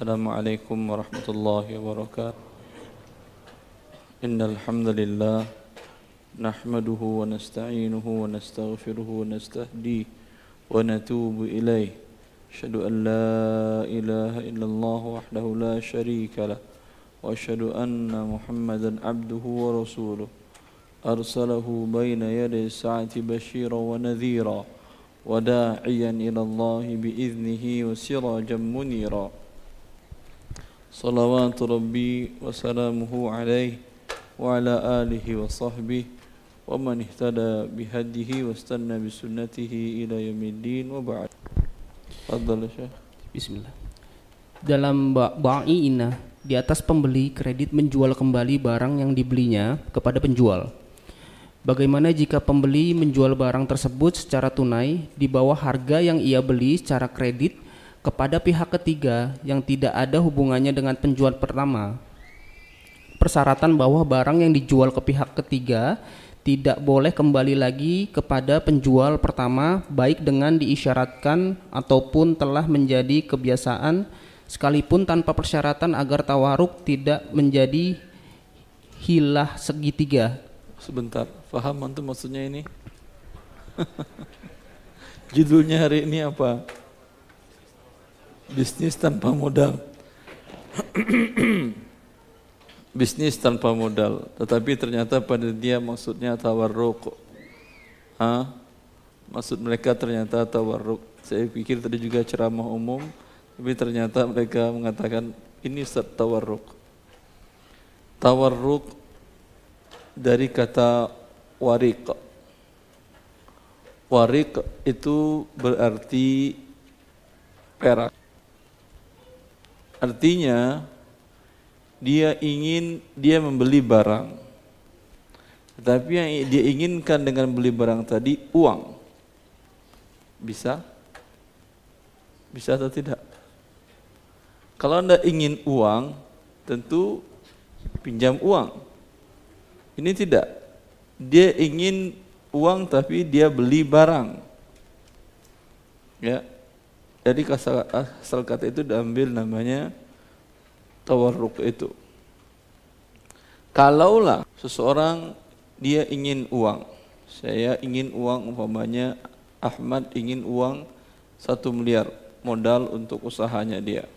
السلام عليكم ورحمة الله وبركاته. إن الحمد لله نحمده ونستعينه ونستغفره ونستهديه ونتوب إليه. أشهد أن لا إله إلا الله وحده لا شريك له. وأشهد أن محمدا عبده ورسوله. أرسله بين يدي الساعة بشيرا ونذيرا وداعيا إلى الله بإذنه وسراجا منيرا. صلوات ربي وسلامه عليه وعلى آله وصحبه ومن اهتدى بهديه واستنى بسنته إلى يوم الدين وبعد تفضل يا شيخ Bismillah. Dalam ba'i inah, di atas pembeli kredit menjual kembali barang yang dibelinya kepada penjual. Bagaimana jika pembeli menjual barang tersebut secara tunai di bawah harga yang ia beli secara kredit kepada pihak ketiga yang tidak ada hubungannya dengan penjual pertama? Persyaratan bahwa barang yang dijual ke pihak ketiga tidak boleh kembali lagi kepada penjual pertama baik dengan diisyaratkan ataupun telah menjadi kebiasaan sekalipun tanpa persyaratan agar tawaruk tidak menjadi hilah segitiga. Sebentar, paham antum maksudnya ini? Judulnya hari ini apa? Bisnis tanpa modal. bisnis tanpa modal, tetapi ternyata pada dia maksudnya tawarruk. Ha? Maksud mereka ternyata tawarruk. Saya pikir tadi juga ceramah umum, tapi ternyata mereka mengatakan ini Ustaz tawarruk. Tawarruk dari kata warik. Warik itu berarti perak. Artinya dia ingin dia membeli barang. Tetapi yang dia inginkan dengan beli barang tadi uang. Bisa? Bisa atau tidak? Kalau Anda ingin uang, tentu pinjam uang. Ini tidak. Dia ingin uang tapi dia beli barang. Ya. Jadi asal kata itu diambil namanya tawarruk itu. Kalaulah seseorang dia ingin uang, saya ingin uang umpamanya Ahmad ingin uang satu miliar modal untuk usahanya dia.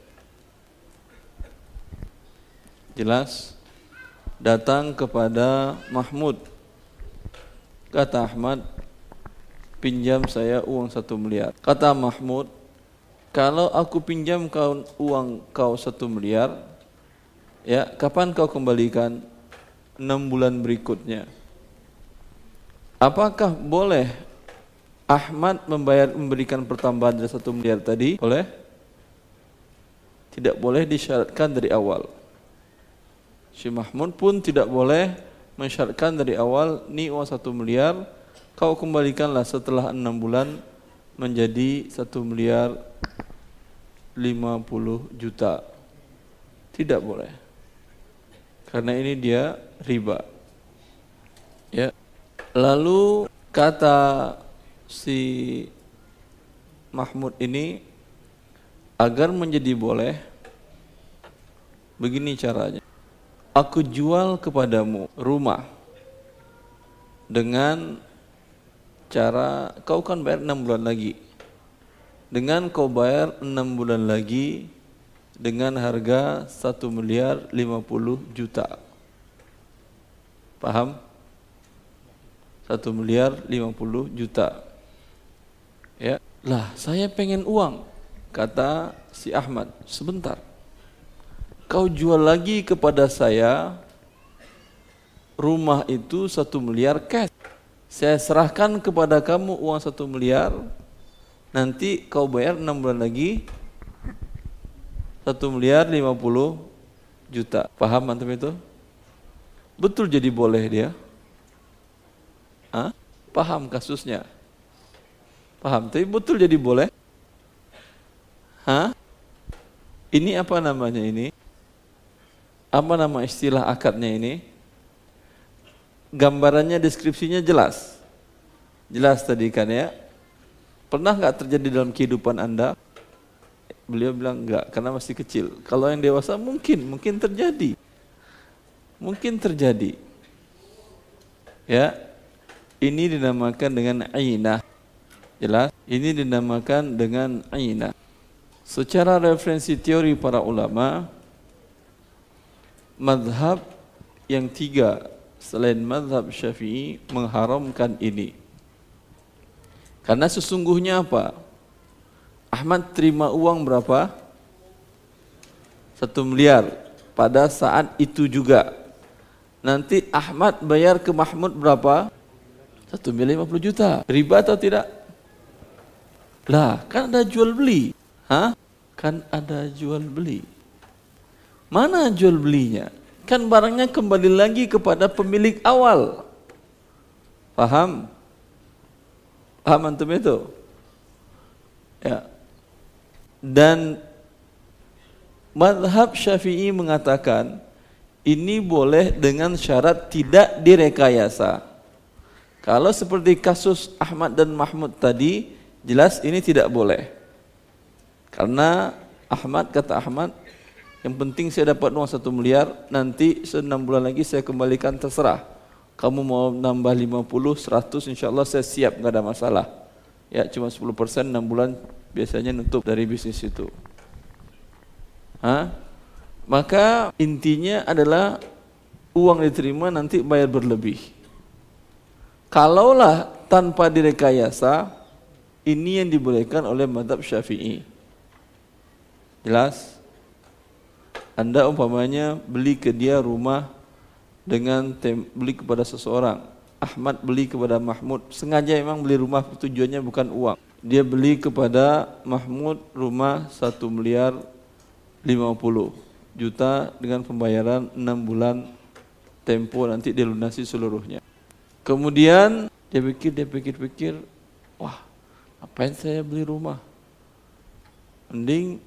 Jelas? Datang kepada Mahmud. Kata Ahmad, pinjam saya uang satu miliar. Kata Mahmud, kalau aku pinjam kau uang kau satu miliar, Ya, kapan kau kembalikan? Enam bulan berikutnya. Apakah boleh Ahmad membayar memberikan pertambahan dari satu miliar tadi? Boleh? Tidak boleh disyaratkan dari awal. Si Mahmud pun tidak boleh mensyaratkan dari awal ni uang satu miliar kau kembalikanlah setelah enam bulan menjadi satu miliar lima puluh juta. Tidak boleh karena ini dia riba. Ya. Lalu kata si Mahmud ini agar menjadi boleh begini caranya. Aku jual kepadamu rumah dengan cara kau kan bayar enam bulan lagi. Dengan kau bayar enam bulan lagi dengan harga 1 miliar 50 juta. Paham? 1 miliar 50 juta. Ya, lah saya pengen uang, kata si Ahmad. Sebentar. Kau jual lagi kepada saya rumah itu satu miliar cash. Saya serahkan kepada kamu uang satu miliar, nanti kau bayar enam bulan lagi satu miliar lima puluh juta. Paham antum itu? Betul jadi boleh dia? Hah? Paham kasusnya? Paham, tapi betul jadi boleh? Hah? Ini apa namanya ini? Apa nama istilah akadnya ini? Gambarannya, deskripsinya jelas. Jelas tadi kan ya. Pernah nggak terjadi dalam kehidupan Anda? Beliau bilang enggak karena masih kecil. Kalau yang dewasa mungkin, mungkin terjadi. Mungkin terjadi. Ya. Ini dinamakan dengan ainah. Jelas? Ini dinamakan dengan ainah. Secara referensi teori para ulama, madhab yang tiga selain madhab syafi'i mengharamkan ini. Karena sesungguhnya apa? Ahmad terima uang berapa? Satu miliar pada saat itu juga. Nanti Ahmad bayar ke Mahmud berapa? Satu miliar lima puluh juta. Riba atau tidak? Lah, kan ada jual beli. Hah? Kan ada jual beli. Mana jual belinya? Kan barangnya kembali lagi kepada pemilik awal. Paham? Paham antum itu? Ya. Dan madhab syafi'i mengatakan ini boleh dengan syarat tidak direkayasa. Kalau seperti kasus Ahmad dan Mahmud tadi, jelas ini tidak boleh. Karena Ahmad kata Ahmad, yang penting saya dapat uang satu miliar, nanti enam bulan lagi saya kembalikan terserah kamu mau nambah 50, 100 insya Allah saya siap nggak ada masalah. Ya cuma 10 persen 6 bulan biasanya nutup dari bisnis itu. Hah? maka intinya adalah uang diterima nanti bayar berlebih. Kalaulah tanpa direkayasa ini yang dibolehkan oleh madhab syafi'i. Jelas? Anda umpamanya beli ke dia rumah dengan beli kepada seseorang. Ahmad beli kepada Mahmud, sengaja memang beli rumah tujuannya bukan uang. Dia beli kepada Mahmud rumah 1 miliar 50 juta dengan pembayaran 6 bulan tempo nanti dilunasi seluruhnya. Kemudian dia pikir, dia pikir-pikir, wah apain saya beli rumah? Mending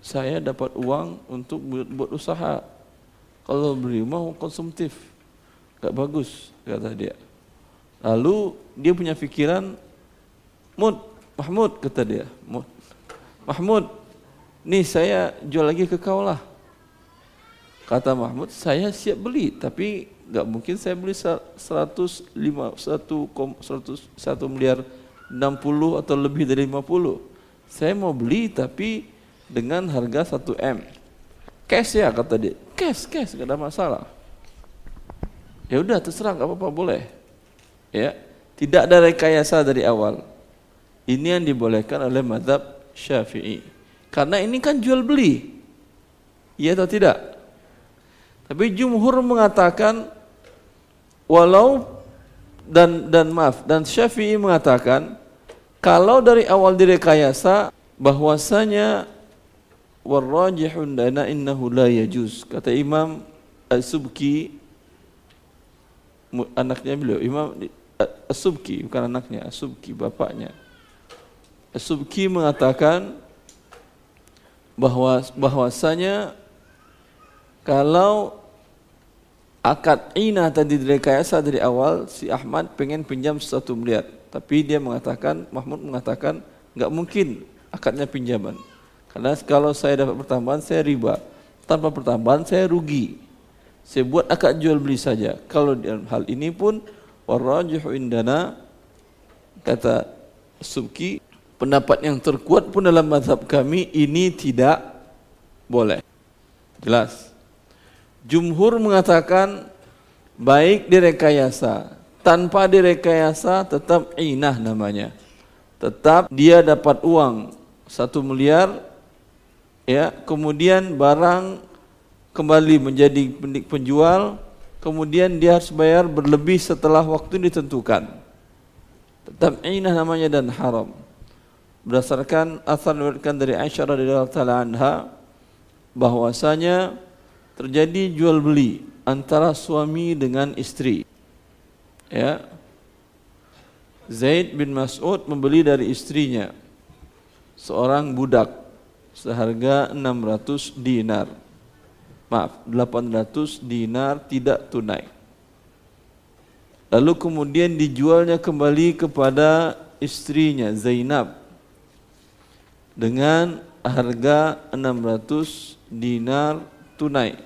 saya dapat uang untuk buat, buat usaha kalau beli rumah konsumtif, gak bagus kata dia. Lalu dia punya pikiran, Mud, Mahmud kata dia, Mud, Mahmud, nih saya jual lagi ke kau lah. Kata Mahmud, saya siap beli, tapi gak mungkin saya beli 105, 1, 100, 1 miliar 60 atau lebih dari 50. Saya mau beli tapi dengan harga 1 M. Cash ya kata dia. Cash, cash, gak ada masalah. Ya udah terserah gak apa-apa boleh. Ya, tidak ada rekayasa dari awal. Ini yang dibolehkan oleh madhab syafi'i. Karena ini kan jual beli. Iya atau tidak? Tapi jumhur mengatakan walau dan dan maaf dan Syafi'i mengatakan kalau dari awal direkayasa bahwasanya warrajihun dana innahu la yajuz. Kata Imam As-Subki anaknya beliau Imam As-Subki bukan anaknya As-Subki bapaknya. As-Subki mengatakan bahwa bahwasanya kalau akad inah tadi direkayasa dari awal si Ahmad pengen pinjam satu miliar tapi dia mengatakan Mahmud mengatakan nggak mungkin akadnya pinjaman karena kalau saya dapat pertambahan saya riba. Tanpa pertambahan saya rugi. Saya buat akad jual beli saja. Kalau dalam hal ini pun warajihu indana kata Subki pendapat yang terkuat pun dalam mazhab kami ini tidak boleh. Jelas. Jumhur mengatakan baik direkayasa, tanpa direkayasa tetap inah namanya. Tetap dia dapat uang satu miliar ya kemudian barang kembali menjadi penjual kemudian dia harus bayar berlebih setelah waktu ditentukan. Tetap inah namanya dan haram. Berdasarkan asal diriwayatkan dari Aisyah radhiyallahu taala anha bahwasanya terjadi jual beli antara suami dengan istri. Ya. Zaid bin Mas'ud membeli dari istrinya seorang budak seharga 600 dinar. Maaf, 800 dinar tidak tunai. Lalu kemudian dijualnya kembali kepada istrinya Zainab dengan harga 600 dinar tunai.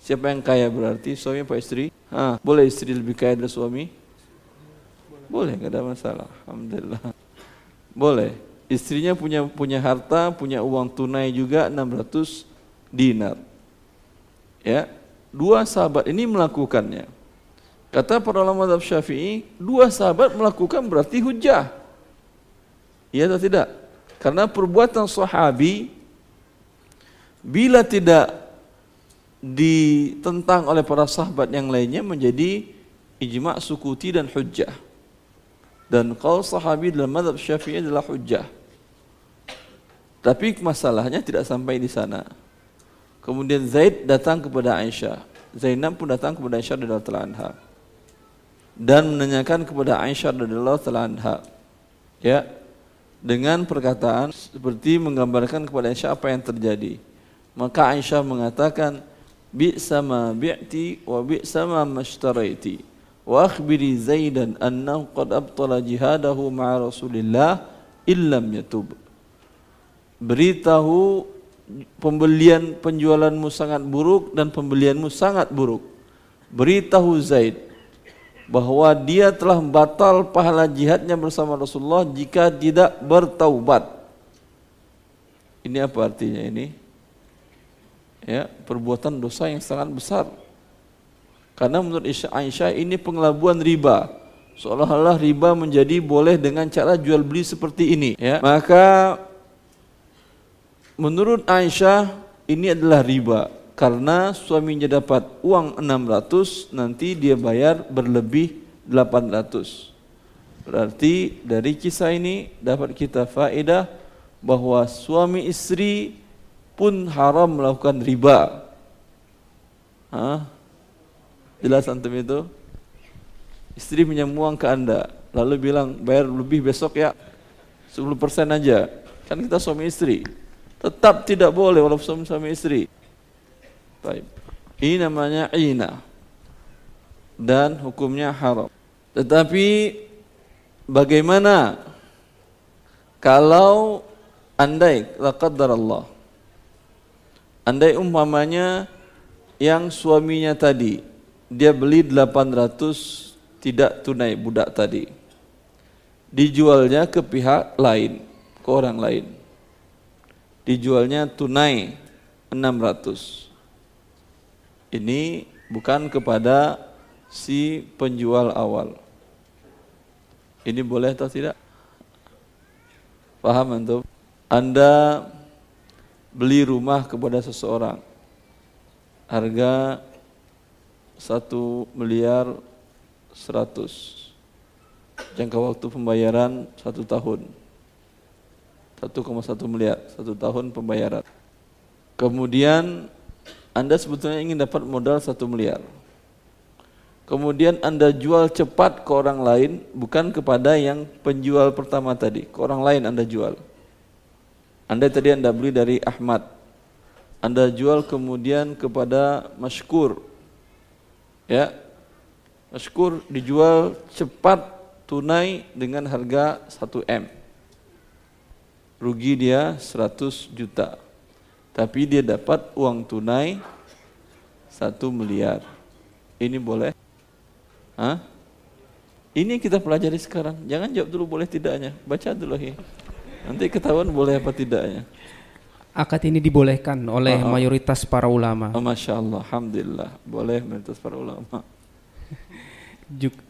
Siapa yang kaya berarti suami apa istri? Ah, boleh istri lebih kaya dari suami? Boleh, nggak ada masalah. Alhamdulillah. Boleh. Istrinya punya punya harta, punya uang tunai juga 600 dinar. Ya, dua sahabat ini melakukannya. Kata para ulama madhab syafi'i, dua sahabat melakukan berarti hujah. Iya atau tidak? Karena perbuatan sahabi bila tidak ditentang oleh para sahabat yang lainnya menjadi ijma' sukuti dan hujjah. Dan kalau sahabi dalam madhab syafi'i adalah hujjah. Tapi masalahnya tidak sampai di sana. Kemudian Zaid datang kepada Aisyah. Zainab pun datang kepada Aisyah radhiyallahu anha dan menanyakan kepada Aisyah radhiyallahu anha. Ya, dengan perkataan seperti menggambarkan kepada Aisyah apa yang terjadi. Maka Aisyah mengatakan, "Bi'sa ma bi'ti wa bi'sa ma mashtaraiti." Wa akhbiri Zaidan annahu qad abtala jihadahu ma'a Rasulillah illam yatub. Beritahu pembelian penjualanmu sangat buruk dan pembelianmu sangat buruk. Beritahu Zaid bahwa dia telah batal pahala jihadnya bersama Rasulullah jika tidak bertaubat. Ini apa artinya ini? Ya, perbuatan dosa yang sangat besar. Karena menurut Aisyah ini pengelabuan riba. Seolah-olah riba menjadi boleh dengan cara jual beli seperti ini. Ya, maka menurut Aisyah ini adalah riba. Karena suaminya dapat uang 600 nanti dia bayar berlebih 800 berarti dari kisah ini dapat kita faedah bahwa suami istri pun haram melakukan riba. Hah? jelas antum itu? Istri pinjam uang ke anda lalu bilang bayar lebih besok ya. 10% aja. Kan kita suami istri tetap tidak boleh walaupun suami istri Baik. Ini namanya ina dan hukumnya haram. Tetapi bagaimana kalau andai laqaddar Allah andai umpamanya yang suaminya tadi dia beli 800 tidak tunai budak tadi dijualnya ke pihak lain ke orang lain dijualnya tunai 600 ini bukan kepada si penjual awal. Ini boleh atau tidak? Paham antum? Anda beli rumah kepada seseorang harga satu miliar seratus jangka waktu pembayaran satu tahun 1,1 miliar satu tahun pembayaran kemudian anda sebetulnya ingin dapat modal satu miliar. Kemudian Anda jual cepat ke orang lain, bukan kepada yang penjual pertama tadi, ke orang lain Anda jual. Anda tadi Anda beli dari Ahmad, Anda jual kemudian kepada Mashkur. Ya, Mashkur dijual cepat tunai dengan harga 1 M. Rugi dia 100 juta tapi dia dapat uang tunai satu miliar. Ini boleh? Hah? Ini kita pelajari sekarang. Jangan jawab dulu boleh tidaknya. Baca dulu ya. Nanti ketahuan boleh apa tidaknya. Akad ini dibolehkan oleh oh, oh. mayoritas para ulama. Oh, Masya Allah, Alhamdulillah. Boleh mayoritas para ulama.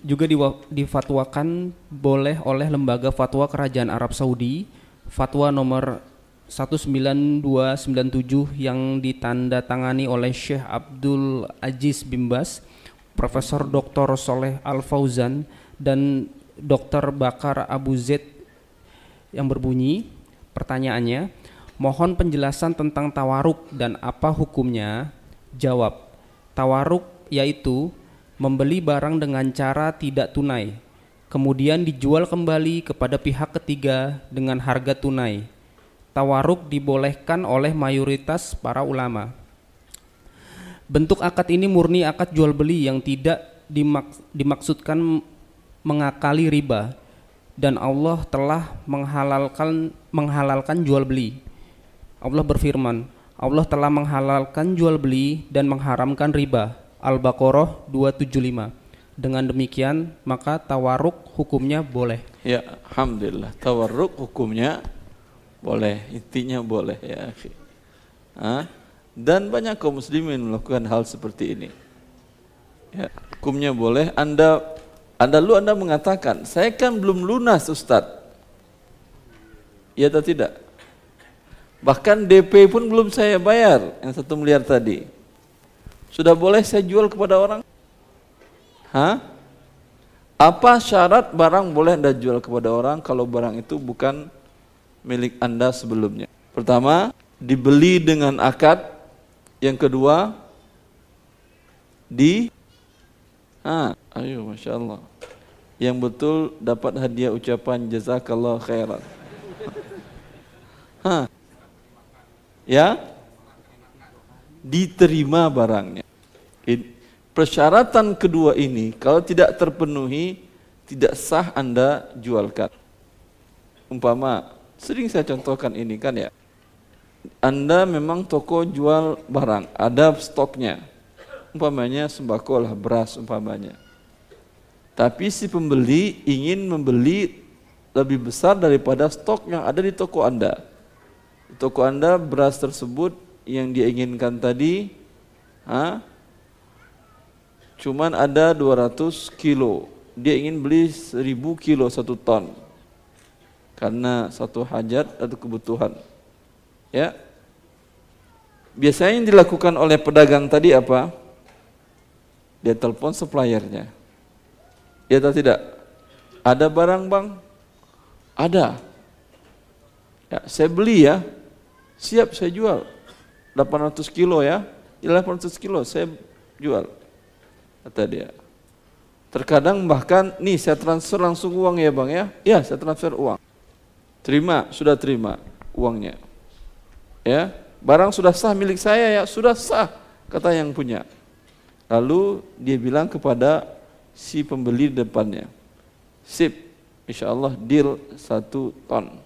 Juga difatwakan boleh oleh lembaga fatwa kerajaan Arab Saudi fatwa nomor 19297 yang ditandatangani oleh Syekh Abdul Aziz Bimbas, Profesor Dr. Soleh Al Fauzan dan Dr. Bakar Abu Zaid yang berbunyi pertanyaannya mohon penjelasan tentang tawaruk dan apa hukumnya jawab tawaruk yaitu membeli barang dengan cara tidak tunai kemudian dijual kembali kepada pihak ketiga dengan harga tunai tawaruk dibolehkan oleh mayoritas para ulama. Bentuk akad ini murni akad jual beli yang tidak dimaks dimaksudkan mengakali riba dan Allah telah menghalalkan menghalalkan jual beli. Allah berfirman, Allah telah menghalalkan jual beli dan mengharamkan riba. Al-Baqarah 275. Dengan demikian, maka tawaruk hukumnya boleh. Ya, alhamdulillah. Tawarruk hukumnya boleh, intinya boleh ya. Hah? Dan banyak kaum muslimin melakukan hal seperti ini. Ya, hukumnya boleh. Anda Anda lu Anda mengatakan, "Saya kan belum lunas, Ustaz." Ya atau tidak? Bahkan DP pun belum saya bayar yang satu miliar tadi. Sudah boleh saya jual kepada orang? Hah? Apa syarat barang boleh Anda jual kepada orang kalau barang itu bukan milik Anda sebelumnya? Pertama, dibeli dengan akad. Yang kedua, di Ah, ayo Masya Allah. Yang betul dapat hadiah ucapan jazakallah khairan. Hah? ya diterima barangnya. Persyaratan kedua ini kalau tidak terpenuhi tidak sah Anda jualkan. Umpama sering saya contohkan ini kan ya. Anda memang toko jual barang, ada stoknya. Umpamanya sembako lah, beras umpamanya. Tapi si pembeli ingin membeli lebih besar daripada stok yang ada di toko Anda toko Anda beras tersebut yang dia inginkan tadi ha, cuman ada 200 kilo. Dia ingin beli 1000 kilo satu ton. Karena satu hajat atau kebutuhan. Ya. Biasanya yang dilakukan oleh pedagang tadi apa? Dia telepon suppliernya. Ya atau tidak? Ada barang bang? Ada. Ya, saya beli ya, siap saya jual 800 kilo ya 800 kilo saya jual kata dia. Terkadang bahkan nih saya transfer langsung uang ya bang ya? Ya saya transfer uang. Terima sudah terima uangnya. Ya? Barang sudah sah milik saya ya? Sudah sah kata yang punya. Lalu dia bilang kepada si pembeli depannya sip insya Allah deal satu ton.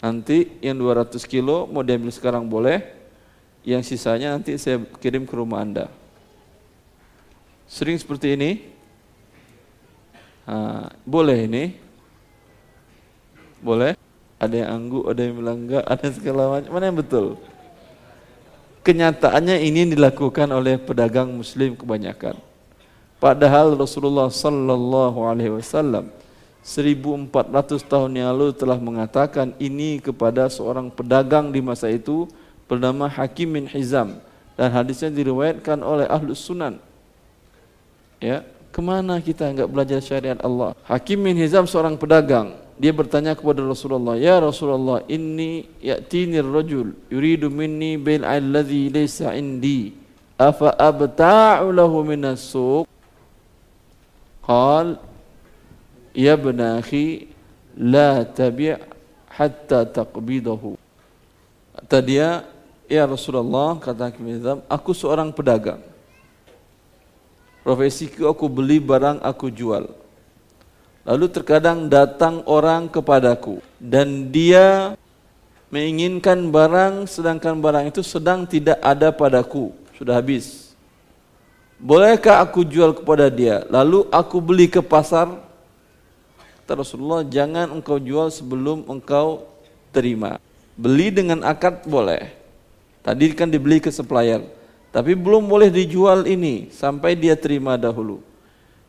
Nanti yang 200 kilo mau diambil sekarang boleh, yang sisanya nanti saya kirim ke rumah Anda. Sering seperti ini? Ha, boleh ini? Boleh? Ada yang anggu, ada yang bilang enggak, ada segala macam. Mana yang betul? Kenyataannya ini dilakukan oleh pedagang muslim kebanyakan. Padahal Rasulullah sallallahu alaihi wasallam 1400 tahun yang lalu telah mengatakan ini kepada seorang pedagang di masa itu bernama Hakim bin Hizam dan hadisnya diriwayatkan oleh Ahlus Sunan. Ya, kemana kita enggak belajar syariat Allah? Hakim bin Hizam seorang pedagang. Dia bertanya kepada Rasulullah, "Ya Rasulullah, inni ya'tini ar-rajul yuridu minni bil alladhi laysa indi. Afa abta'u lahu min as-suq?" Qal Ya benahi la tabi' hatta taqbidahu. Kata dia, ya Rasulullah, kata Hakim aku seorang pedagang. Profesiku aku beli barang aku jual. Lalu terkadang datang orang kepadaku dan dia menginginkan barang sedangkan barang itu sedang tidak ada padaku, sudah habis. Bolehkah aku jual kepada dia? Lalu aku beli ke pasar Kata Rasulullah, jangan engkau jual sebelum engkau terima. Beli dengan akad boleh. Tadi kan dibeli ke supplier. Tapi belum boleh dijual ini sampai dia terima dahulu.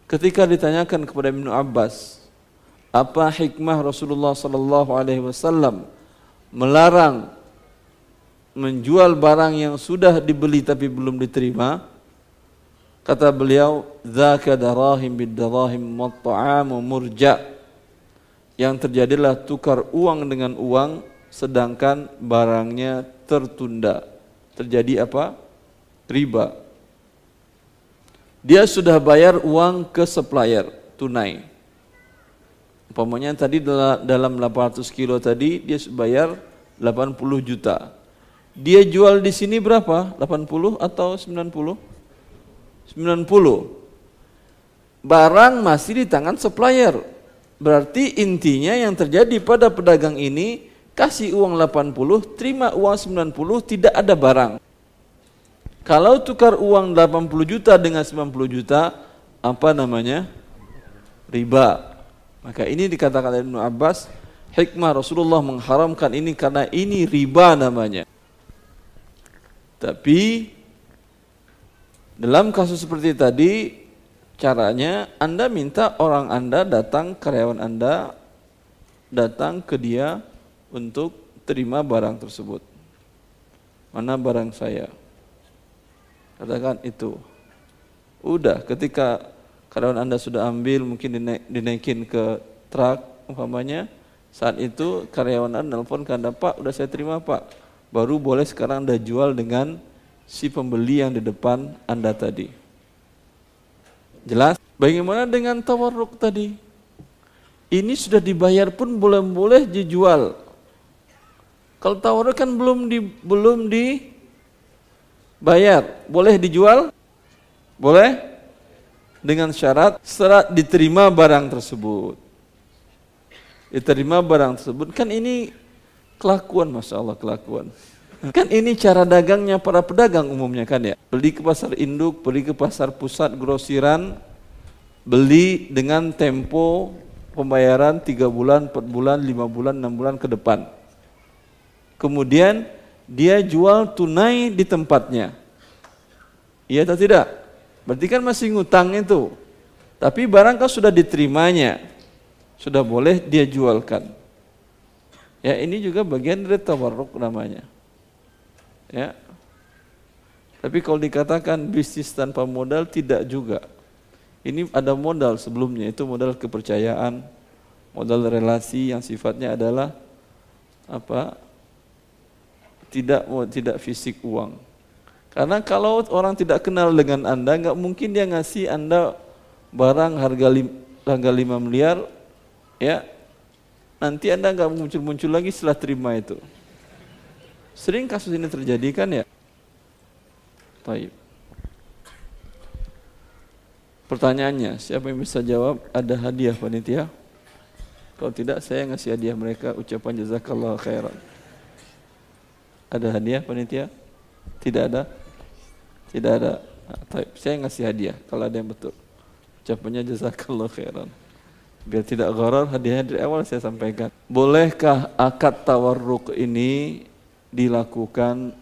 Ketika ditanyakan kepada Ibnu Abbas, apa hikmah Rasulullah sallallahu alaihi wasallam melarang menjual barang yang sudah dibeli tapi belum diterima? Kata beliau, "Dzaka darahim bid darahim murja'." yang terjadilah tukar uang dengan uang sedangkan barangnya tertunda. Terjadi apa? Riba. Dia sudah bayar uang ke supplier tunai. Umpamanya tadi dalam 800 kilo tadi dia bayar 80 juta. Dia jual di sini berapa? 80 atau 90? 90. Barang masih di tangan supplier Berarti intinya yang terjadi pada pedagang ini kasih uang 80, terima uang 90, tidak ada barang. Kalau tukar uang 80 juta dengan 90 juta, apa namanya? Riba. Maka ini dikatakan Ibnu Abbas, hikmah Rasulullah mengharamkan ini karena ini riba namanya. Tapi dalam kasus seperti tadi, caranya Anda minta orang Anda datang, karyawan Anda datang ke dia untuk terima barang tersebut. Mana barang saya? Katakan itu. Udah, ketika karyawan Anda sudah ambil, mungkin dinaik, dinaikin ke truk umpamanya, saat itu karyawan Anda nelpon ke Anda, Pak, udah saya terima Pak. Baru boleh sekarang Anda jual dengan si pembeli yang di depan Anda tadi. Jelas? Bagaimana dengan tawarruk tadi? Ini sudah dibayar pun boleh-boleh dijual. Kalau tawarruk kan belum di belum dibayar, boleh dijual? Boleh? Dengan syarat serat diterima barang tersebut. Diterima barang tersebut kan ini kelakuan Masya Allah kelakuan. Kan ini cara dagangnya para pedagang umumnya kan ya. Beli ke pasar induk, beli ke pasar pusat grosiran, beli dengan tempo pembayaran 3 bulan, 4 bulan, 5 bulan, 6 bulan ke depan. Kemudian dia jual tunai di tempatnya. Iya atau tidak? Berarti kan masih ngutang itu. Tapi barang kau sudah diterimanya. Sudah boleh dia jualkan. Ya ini juga bagian dari tawarruk namanya. Ya. Tapi kalau dikatakan bisnis tanpa modal tidak juga. Ini ada modal sebelumnya itu modal kepercayaan, modal relasi yang sifatnya adalah apa? Tidak tidak fisik uang. Karena kalau orang tidak kenal dengan Anda, nggak mungkin dia ngasih Anda barang harga lim, harga 5 miliar, ya nanti Anda nggak muncul-muncul lagi setelah terima itu. Sering kasus ini terjadi kan ya? Baik. Pertanyaannya, siapa yang bisa jawab? Ada hadiah panitia? Kalau tidak, saya ngasih hadiah mereka ucapan jazakallah khairan. Ada hadiah panitia? Tidak ada? Tidak ada. Nah, saya ngasih hadiah kalau ada yang betul. Ucapannya jazakallah khairan. Biar tidak gharar, hadiahnya dari awal saya sampaikan. Bolehkah akad tawarruk ini dilakukan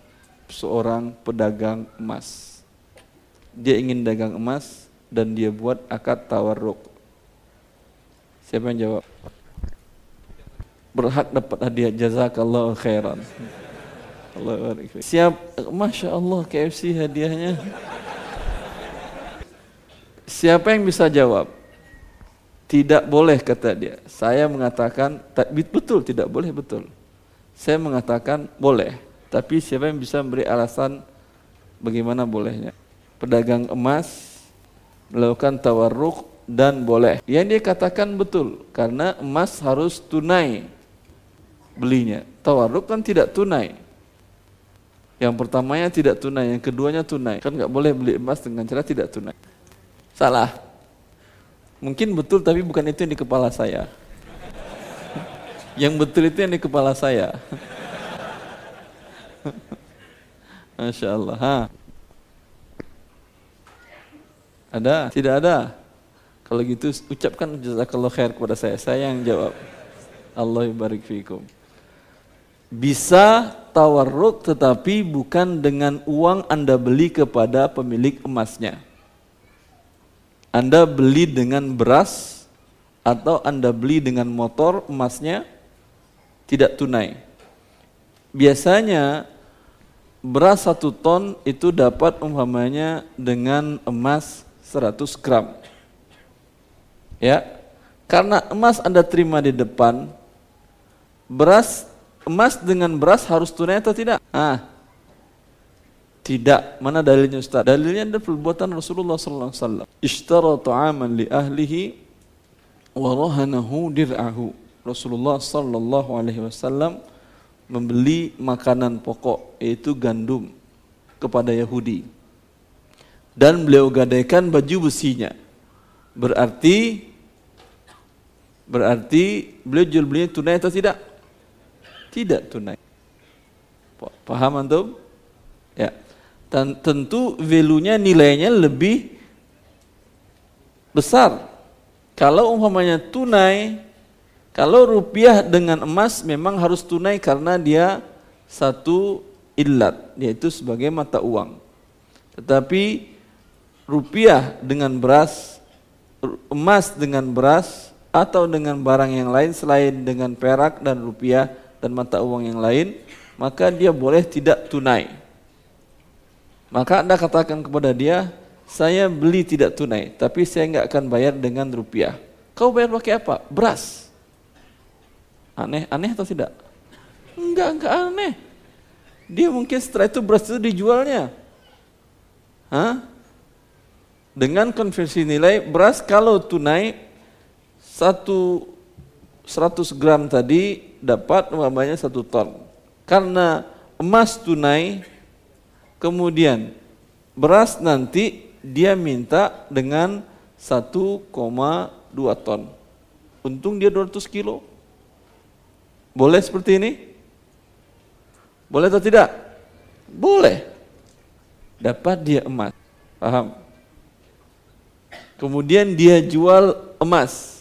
seorang pedagang emas. Dia ingin dagang emas dan dia buat akad tawarruk. Siapa yang jawab? Berhak dapat hadiah jazakallah khairan. Siap, Masya Allah KFC hadiahnya. Siapa yang bisa jawab? Tidak boleh kata dia. Saya mengatakan betul tidak boleh betul. Saya mengatakan boleh, tapi siapa yang bisa memberi alasan bagaimana bolehnya? Pedagang emas melakukan tawarruk dan boleh. Yang dia katakan betul, karena emas harus tunai belinya. Tawarruk kan tidak tunai. Yang pertamanya tidak tunai, yang keduanya tunai. Kan nggak boleh beli emas dengan cara tidak tunai. Salah. Mungkin betul tapi bukan itu yang di kepala saya. Yang betul itu yang di kepala saya. Masya Allah. Ha. Ada? Tidak ada? Kalau gitu ucapkan jazakallah khair kepada saya. Saya yang jawab. Allah barik fikum. Bisa tawarruk tetapi bukan dengan uang Anda beli kepada pemilik emasnya. Anda beli dengan beras atau Anda beli dengan motor emasnya tidak tunai. Biasanya beras satu ton itu dapat umpamanya dengan emas 100 gram. Ya, karena emas Anda terima di depan, beras emas dengan beras harus tunai atau tidak? Ah, tidak. Mana dalilnya Ustaz? Dalilnya ada perbuatan Rasulullah sallallahu alaihi wasallam. Ishtara ta'aman li ahlihi wa rahanahu dir'ahu. Rasulullah Sallallahu Alaihi Wasallam membeli makanan pokok yaitu gandum kepada Yahudi dan beliau gadaikan baju besinya berarti berarti beliau jual belinya tunai atau tidak tidak tunai. Paham antum? Ya. Dan tentu value-nya nilainya lebih besar. Kalau umpamanya tunai, kalau rupiah dengan emas memang harus tunai karena dia satu illat, yaitu sebagai mata uang. Tetapi rupiah dengan beras, emas dengan beras, atau dengan barang yang lain selain dengan perak dan rupiah dan mata uang yang lain, maka dia boleh tidak tunai. Maka Anda katakan kepada dia, saya beli tidak tunai, tapi saya nggak akan bayar dengan rupiah. Kau bayar pakai apa? Beras. Aneh, aneh atau tidak? Enggak, enggak aneh. Dia mungkin setelah itu beras itu dijualnya. Hah? Dengan konversi nilai beras kalau tunai satu 100 gram tadi dapat umpamanya satu ton. Karena emas tunai, kemudian beras nanti dia minta dengan 1,2 ton. Untung dia 200 kilo. Boleh seperti ini? Boleh atau tidak? Boleh. Dapat dia emas. Paham? Kemudian dia jual emas.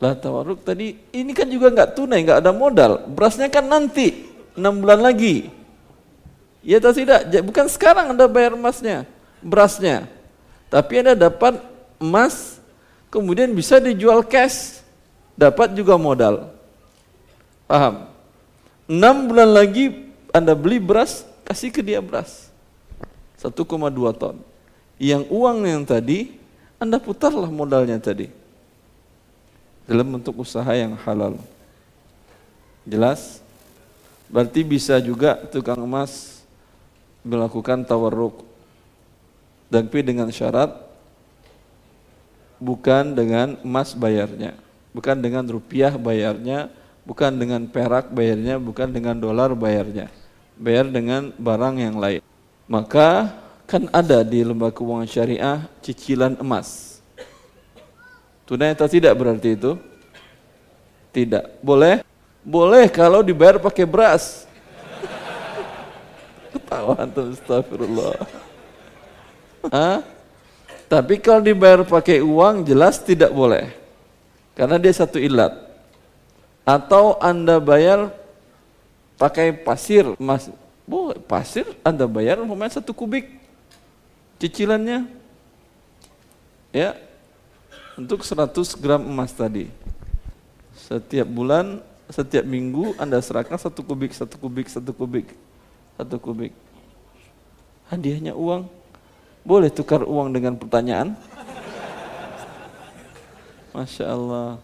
Lah tawaruk tadi, ini kan juga nggak tunai, nggak ada modal. Berasnya kan nanti, enam bulan lagi. Ya atau tidak? Bukan sekarang Anda bayar emasnya berasnya. Tapi Anda dapat emas, kemudian bisa dijual cash, dapat juga modal. Paham? Enam bulan lagi Anda beli beras, kasih ke dia beras. 1,2 ton. Yang uang yang tadi, Anda putarlah modalnya tadi. Dalam bentuk usaha yang halal. Jelas? Berarti bisa juga tukang emas melakukan tawarruk tapi dengan syarat bukan dengan emas bayarnya, bukan dengan rupiah bayarnya, bukan dengan perak bayarnya, bukan dengan dolar bayarnya. Bayar dengan barang yang lain. Maka kan ada di lembaga keuangan syariah cicilan emas. Tunai atau tidak berarti itu? Tidak. Boleh? Boleh kalau dibayar pakai beras. Ketawa antum astagfirullah. Hah? Tapi kalau dibayar pakai uang jelas tidak boleh. Karena dia satu ilat. Atau Anda bayar pakai pasir, Mas, boleh pasir Anda bayar umpamanya satu kubik cicilannya. Ya. Untuk 100 gram emas tadi. Setiap bulan, setiap minggu Anda serahkan satu kubik, satu kubik, satu kubik, satu kubik. Hadiahnya uang boleh tukar uang dengan pertanyaan? Masya Allah.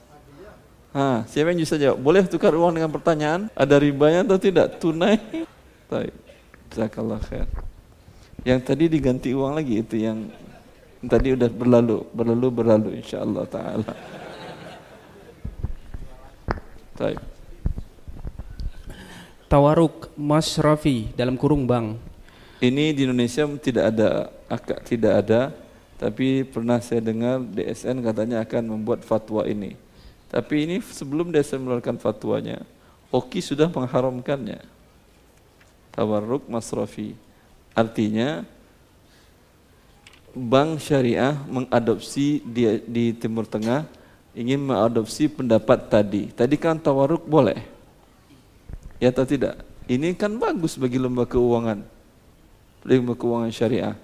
Ha, siapa yang bisa jawab? Boleh tukar uang dengan pertanyaan? Ada ribanya atau tidak? Tunai? Baik. Jazakallah khair. Yang tadi diganti uang lagi itu yang tadi udah berlalu, berlalu berlalu insyaallah taala. Baik. Tawaruk Masrafi dalam kurung bank ini di Indonesia tidak ada, akak tidak ada, tapi pernah saya dengar DSN katanya akan membuat fatwa ini. Tapi ini sebelum DSN mengeluarkan fatwanya, Oki sudah mengharamkannya. Tawarruk masrafi. Artinya bank syariah mengadopsi di, di Timur Tengah ingin mengadopsi pendapat tadi. Tadi kan tawarruk boleh. Ya atau tidak? Ini kan bagus bagi lembaga keuangan ilmu keuangan syariah.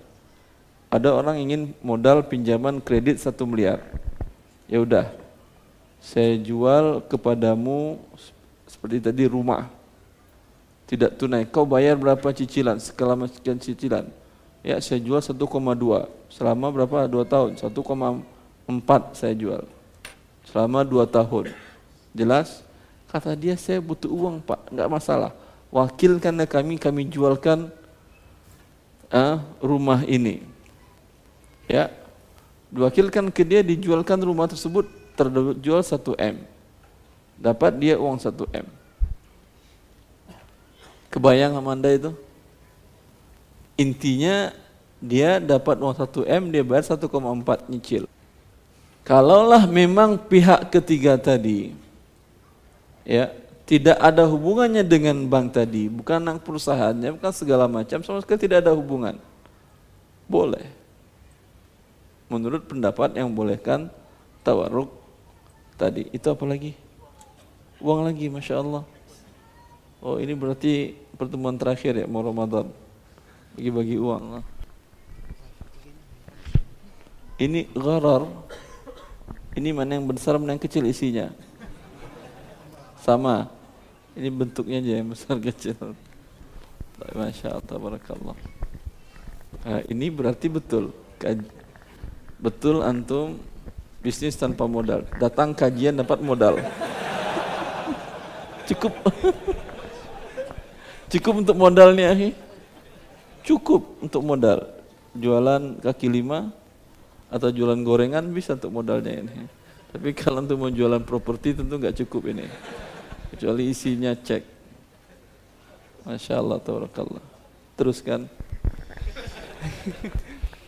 Ada orang ingin modal pinjaman kredit satu miliar. Ya udah, saya jual kepadamu seperti tadi rumah. Tidak tunai. Kau bayar berapa cicilan? Selama sekian cicilan. Ya, saya jual 1,2. Selama berapa? Dua tahun. 1,4 saya jual. Selama dua tahun. Jelas? Kata dia, saya butuh uang pak. Enggak masalah. Wakilkan kami, kami jualkan uh, rumah ini. Ya, diwakilkan ke dia dijualkan rumah tersebut terjual 1 M. Dapat dia uang 1 M. Kebayang Amanda itu? Intinya dia dapat uang 1 M, dia bayar 1,4 nyicil. Kalaulah memang pihak ketiga tadi ya tidak ada hubungannya dengan bank tadi, bukan anak perusahaannya, bukan segala macam, sama sekali tidak ada hubungan. Boleh. Menurut pendapat yang bolehkan tawaruk tadi. Itu apa lagi? Uang lagi, Masya Allah. Oh ini berarti pertemuan terakhir ya, mau Ramadan. Bagi-bagi uang. Ini gharar. Ini mana yang besar, mana yang kecil isinya. Sama. Ini bentuknya aja yang besar kecil. Masya Allah, barakallah. Nah, ini berarti betul. Betul antum bisnis tanpa modal. Datang kajian dapat modal. Cukup. Cukup untuk modalnya, Cukup untuk modal. Jualan kaki lima atau jualan gorengan bisa untuk modalnya ini. Tapi kalau untuk mau jualan properti tentu nggak cukup ini kecuali isinya cek. Masya Allah, tabarakallah. Teruskan.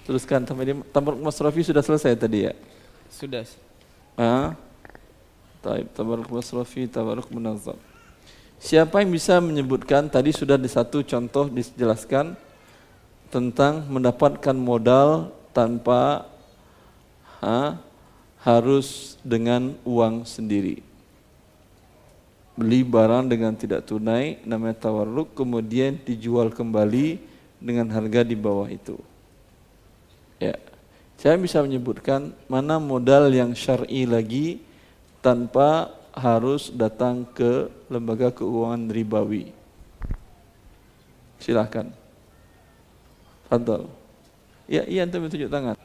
Teruskan sampai di tabaruk masrafi sudah selesai tadi ya? Sudah. Ah? Taib, tabaruk masrafi, tabaruk munazam. Siapa yang bisa menyebutkan tadi sudah di satu contoh dijelaskan tentang mendapatkan modal tanpa ha, harus dengan uang sendiri beli barang dengan tidak tunai namanya tawarruk kemudian dijual kembali dengan harga di bawah itu. Ya. Saya bisa menyebutkan mana modal yang syar'i lagi tanpa harus datang ke lembaga keuangan ribawi. Silahkan. Fadal. Ya, iya antum tunjuk tangan.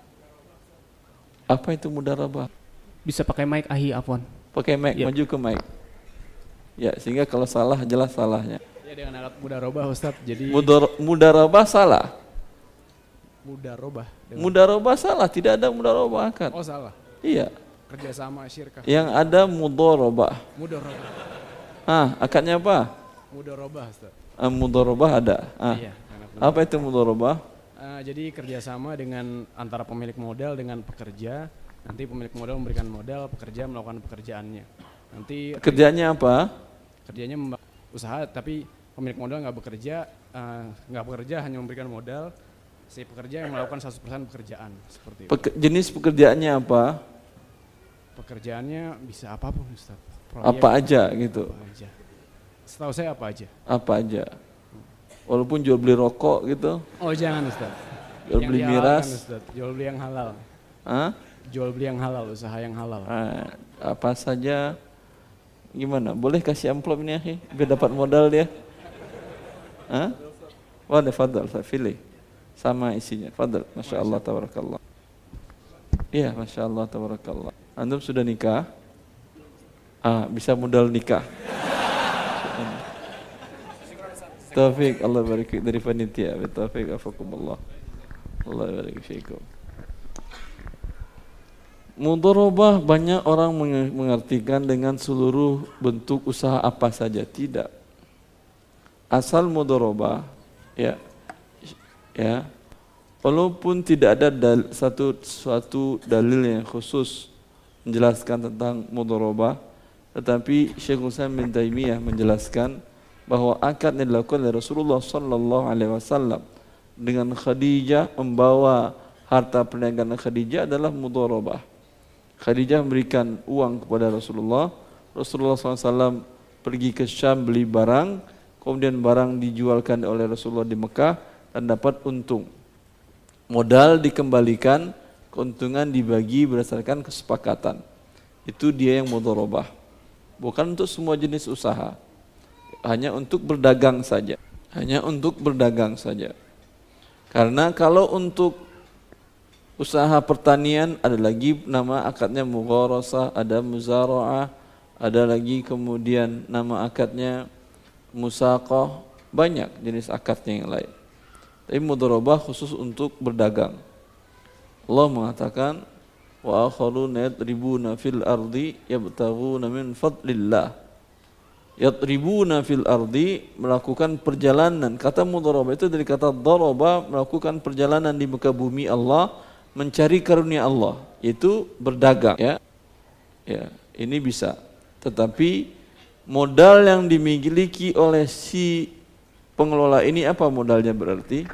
Apa itu mudarabah? Bisa pakai mic ahi afwan. Pakai mic, ya. maju ke mic. Ya, sehingga kalau salah jelas salahnya. Ya dengan alat mudarobah Ustaz. Jadi Mudar, mudarobah salah. Mudarobah. Dengan... Mudarobah salah, tidak ada mudarobah akad. Oh salah. Iya. Kerjasama syirkah. Yang ada mudorobah. Mudorobah. Ah, akadnya apa? Mudorobah Ustaz. Ah, mudorobah ada. Ah. Iya. Apa itu mudorobah? Uh, jadi kerjasama dengan antara pemilik modal dengan pekerja. Nanti pemilik modal memberikan modal, pekerja melakukan pekerjaannya. Nanti kerjanya apa? kerjanya usaha tapi pemilik modal nggak bekerja eh, nggak uh, bekerja hanya memberikan modal si pekerja yang melakukan 100% pekerjaan seperti itu. Peke, jenis pekerjaannya apa? Pekerjaannya bisa apa pun Ustaz. Proyek, apa aja gitu. Apa aja. Setahu saya apa aja. Apa aja. Walaupun jual beli rokok gitu. Oh jangan Ustaz. Jual beli miras. Ustaz. Jual beli yang halal. Hah? Jual beli yang halal, usaha yang halal. Ah, apa saja Gimana? Boleh kasih amplop ini ya, biar dapat modal dia. Hah? Wadah fadal, saya pilih. Sama isinya. Fadal, Masya Allah, tabarakallah. Iya, Masya Allah, tabarakallah. Antum sudah nikah? Ah, bisa modal nikah. Taufik, Allah barik dari panitia. Taufik, afakumullah. Allah barik fiikum. Mudorobah banyak orang mengartikan dengan seluruh bentuk usaha apa saja. Tidak. Asal mudorobah, ya, ya, walaupun tidak ada dal, satu suatu dalil yang khusus menjelaskan tentang mudorobah, tetapi Syekh Utsaimin bin Taimiyah menjelaskan bahwa akad yang dilakukan oleh Rasulullah Sallallahu Alaihi Wasallam dengan Khadijah membawa harta perniagaan Khadijah adalah mudorobah. Khadijah memberikan uang kepada Rasulullah. Rasulullah SAW pergi ke Syam beli barang, kemudian barang dijualkan oleh Rasulullah di Mekah dan dapat untung. Modal dikembalikan, keuntungan dibagi berdasarkan kesepakatan. Itu dia yang mudharabah. Bukan untuk semua jenis usaha. Hanya untuk berdagang saja. Hanya untuk berdagang saja. Karena kalau untuk usaha pertanian ada lagi nama akadnya mugharasah, ada muzara'ah, ada lagi kemudian nama akadnya musaqah, banyak jenis akadnya yang lain. Tapi mudharabah khusus untuk berdagang. Allah mengatakan wa akharuna yadribuna fil ardi yabtaghuna min fadlillah. Yadribuna fil ardi melakukan perjalanan. Kata mudharabah itu dari kata daraba melakukan perjalanan di muka bumi Allah mencari karunia Allah yaitu berdagang ya ya ini bisa tetapi modal yang dimiliki oleh si pengelola ini apa modalnya berarti?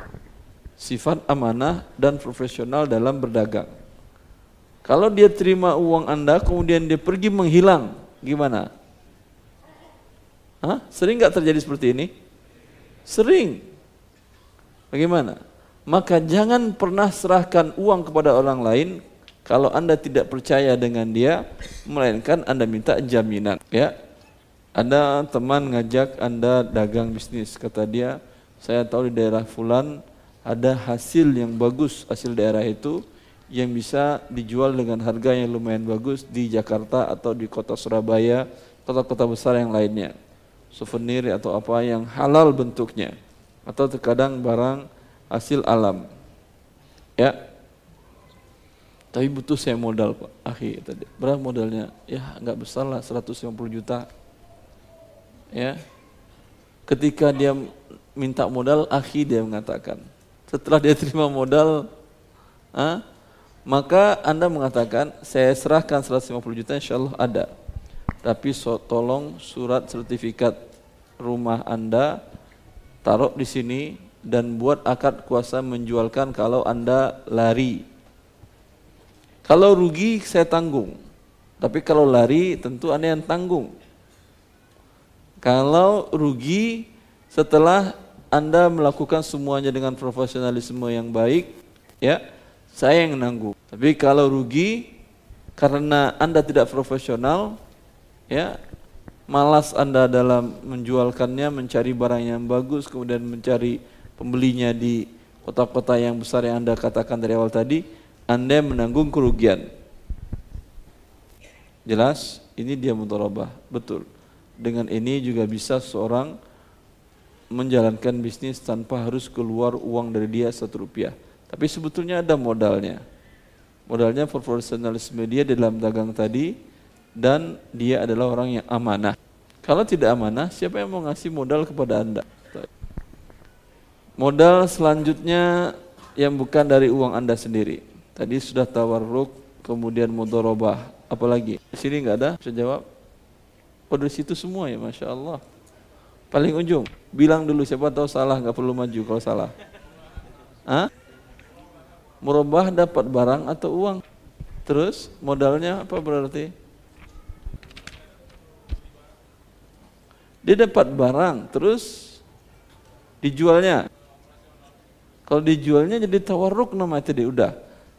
Sifat amanah dan profesional dalam berdagang. Kalau dia terima uang Anda kemudian dia pergi menghilang, gimana? Hah? Sering nggak terjadi seperti ini? Sering. Bagaimana? Maka jangan pernah serahkan uang kepada orang lain kalau Anda tidak percaya dengan dia, melainkan Anda minta jaminan, ya. Ada teman ngajak Anda dagang bisnis, kata dia, saya tahu di daerah fulan ada hasil yang bagus, hasil daerah itu yang bisa dijual dengan harga yang lumayan bagus di Jakarta atau di kota Surabaya, kota-kota besar yang lainnya souvenir atau apa yang halal bentuknya. Atau terkadang barang hasil alam. Ya. Tapi butuh saya modal pak. Akhi tadi. Berapa modalnya? Ya nggak besar lah. 150 juta. Ya. Ketika dia minta modal akhi dia mengatakan. Setelah dia terima modal ah, maka anda mengatakan saya serahkan 150 juta insya Allah ada tapi so, tolong surat sertifikat rumah Anda taruh di sini dan buat akad kuasa menjualkan kalau Anda lari. Kalau rugi saya tanggung. Tapi kalau lari tentu Anda yang tanggung. Kalau rugi setelah Anda melakukan semuanya dengan profesionalisme yang baik, ya, saya yang nanggung. Tapi kalau rugi karena Anda tidak profesional, ya malas Anda dalam menjualkannya, mencari barang yang bagus, kemudian mencari pembelinya di kota-kota yang besar yang Anda katakan dari awal tadi, Anda menanggung kerugian. Jelas? Ini dia mutarabah. Betul. Dengan ini juga bisa seorang menjalankan bisnis tanpa harus keluar uang dari dia satu rupiah. Tapi sebetulnya ada modalnya. Modalnya profesionalisme dia dalam dagang tadi, dan dia adalah orang yang amanah. Kalau tidak amanah, siapa yang mau ngasih modal kepada Anda? Modal selanjutnya yang bukan dari uang Anda sendiri. Tadi sudah tawarruk, kemudian mudorobah. Apalagi? Di sini nggak ada? Bisa jawab? Oh dari situ semua ya, Masya Allah. Paling ujung, bilang dulu siapa tahu salah, nggak perlu maju kalau salah. Hah? Merubah dapat barang atau uang? Terus modalnya apa berarti? Dia dapat barang, terus dijualnya. Kalau dijualnya jadi tawarruk nama itu dia udah.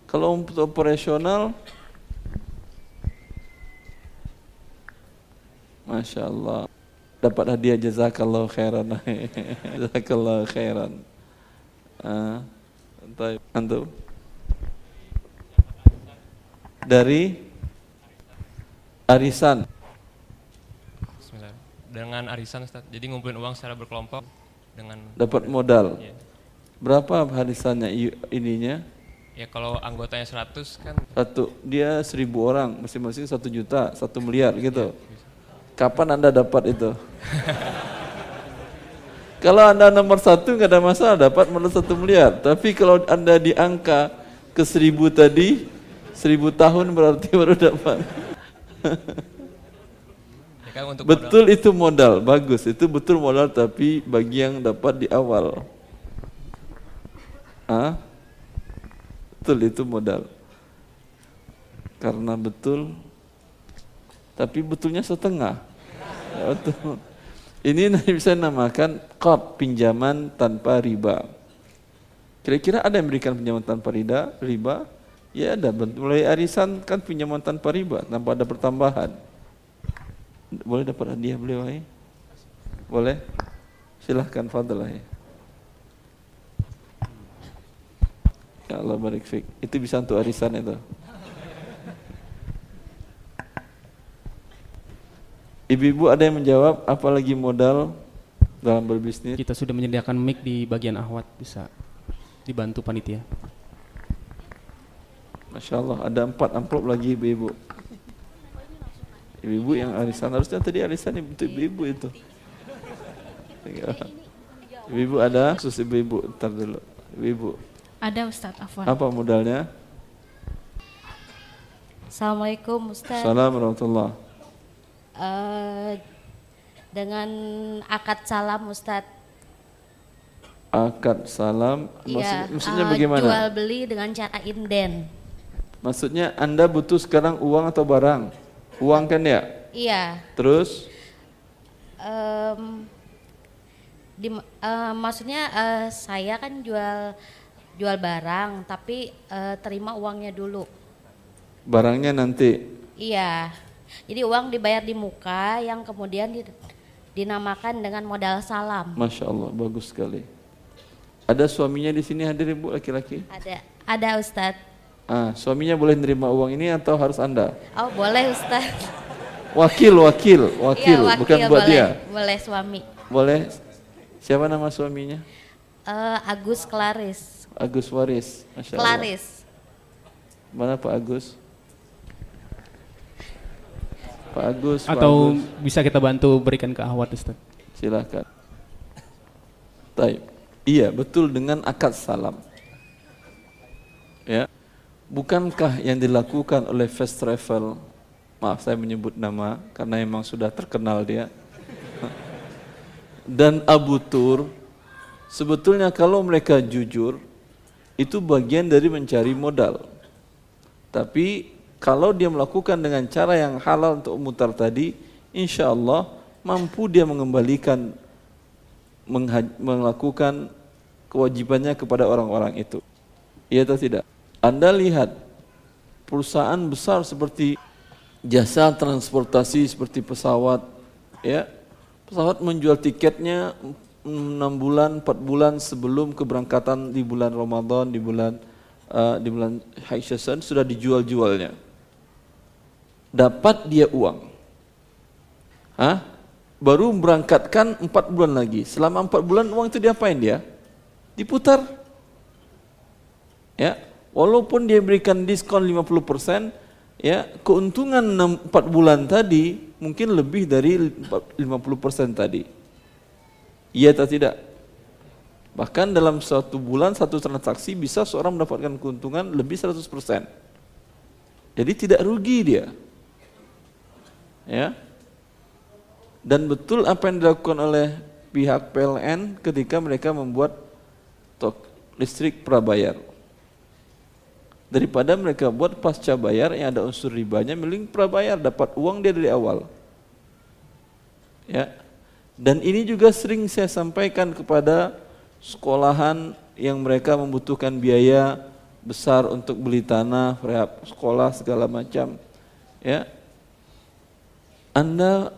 Kalau untuk operasional Masya Allah. Dapat hadiah jazakallah khairan. Jazakallah khairan. Ah, antum. Dari arisan dengan arisan Ustaz. Jadi ngumpulin uang secara berkelompok dengan dapat modal. Ya. Berapa arisannya ininya? Ya kalau anggotanya 100 kan satu dia seribu orang masing-masing satu juta satu miliar gitu. Ya, Kapan anda dapat itu? kalau anda nomor satu nggak ada masalah dapat modal satu miliar. Tapi kalau anda di angka ke seribu tadi seribu tahun berarti baru dapat. kan untuk betul itu modal. Bagus itu betul modal tapi bagi yang dapat di awal. Ah betul itu modal. Karena betul tapi betulnya setengah. Ya, betul. Ini bisa namakan kop pinjaman tanpa riba. Kira-kira ada yang memberikan pinjaman tanpa riba? Riba? Ya ada. Mulai arisan kan pinjaman tanpa riba tanpa ada pertambahan boleh dapat hadiah beliau ya? Boleh? Silahkan fadlah ya. Ya Allah barik fik. Itu bisa untuk arisan itu. Ibu-ibu ada yang menjawab apalagi modal dalam berbisnis? Kita sudah menyediakan mic di bagian ahwat bisa dibantu panitia. Masya Allah ada empat amplop lagi ibu-ibu. Ibu-ibu yang arisan harusnya tadi arisan untuk ibu-ibu itu. Ibu-ibu ada khusus ibu-ibu ntar dulu. Ibu-ibu. Ada Ustadz Afwan. Apa modalnya? Assalamualaikum Ustadz. Assalamualaikum warahmatullahi uh, Dengan akad salam Ustadz. Akad salam, maksud, Iya, maksudnya eh, bagaimana? Jual beli dengan cara inden. Maksudnya Anda butuh sekarang uang atau barang? Uang kan ya? Iya. Terus Em, di, eh, maksudnya eh, saya kan jual jual barang, tapi eh, terima uangnya dulu. barangnya nanti. Iya. Jadi uang dibayar di muka, yang kemudian di- dinamakan dengan modal salam. Masya Allah, bagus sekali. Ada suaminya di sini hadir ibu laki-laki? Ada, ada Ustadz. Ah, suaminya boleh nerima uang ini atau harus anda? Oh boleh Ustadz. Wakil, wakil, wakil, Iya, bukan buat boleh, dia. Boleh suami. Boleh. Siapa nama suaminya? Eh, Agus Klaris. Agus Waris. Masya Allah. Klaris. Mana Pak Agus? Pak Agus. Pak Atau Agus. bisa kita bantu berikan ke Ahwat Ustaz. Silakan. Taib. Iya, betul dengan akad salam. Ya. Bukankah yang dilakukan oleh Fast Travel, maaf saya menyebut nama karena memang sudah terkenal dia. Dan Abu Tur, sebetulnya kalau mereka jujur, itu bagian dari mencari modal. Tapi kalau dia melakukan dengan cara yang halal untuk mutar tadi, insya Allah mampu dia mengembalikan melakukan kewajibannya kepada orang-orang itu. Iya atau tidak? Anda lihat perusahaan besar seperti jasa transportasi seperti pesawat, ya pesawat menjual tiketnya 6 bulan, 4 bulan sebelum keberangkatan di bulan Ramadan, di bulan uh, di bulan Haisyasan sudah dijual-jualnya. Dapat dia uang. Hah? Baru berangkatkan 4 bulan lagi. Selama 4 bulan uang itu diapain dia? Diputar. Ya, walaupun dia berikan diskon 50%, ya, keuntungan 6, 4 bulan tadi mungkin lebih dari 50% tadi. Iya atau tidak? Bahkan dalam satu bulan satu transaksi bisa seorang mendapatkan keuntungan lebih 100%. Jadi tidak rugi dia. Ya. Dan betul apa yang dilakukan oleh pihak PLN ketika mereka membuat tok listrik prabayar. Daripada mereka buat pasca bayar yang ada unsur ribanya, mending prabayar dapat uang dia dari awal. Ya. Dan ini juga sering saya sampaikan kepada sekolahan yang mereka membutuhkan biaya besar untuk beli tanah, rehab sekolah segala macam. Ya. Anda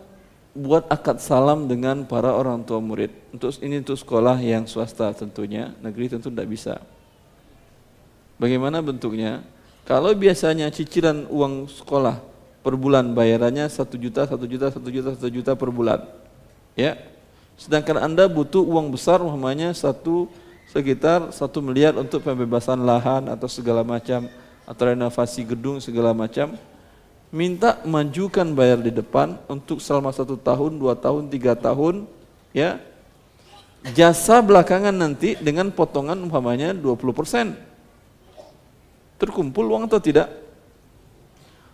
buat akad salam dengan para orang tua murid. Untuk ini untuk sekolah yang swasta tentunya, negeri tentu tidak bisa. Bagaimana bentuknya? Kalau biasanya cicilan uang sekolah per bulan bayarannya satu juta, satu juta, satu juta, satu juta per bulan, ya. Sedangkan anda butuh uang besar, umpamanya satu sekitar satu miliar untuk pembebasan lahan atau segala macam atau renovasi gedung segala macam, minta majukan bayar di depan untuk selama satu tahun, dua tahun, tiga tahun, ya. Jasa belakangan nanti dengan potongan umpamanya 20 persen. Terkumpul uang atau tidak?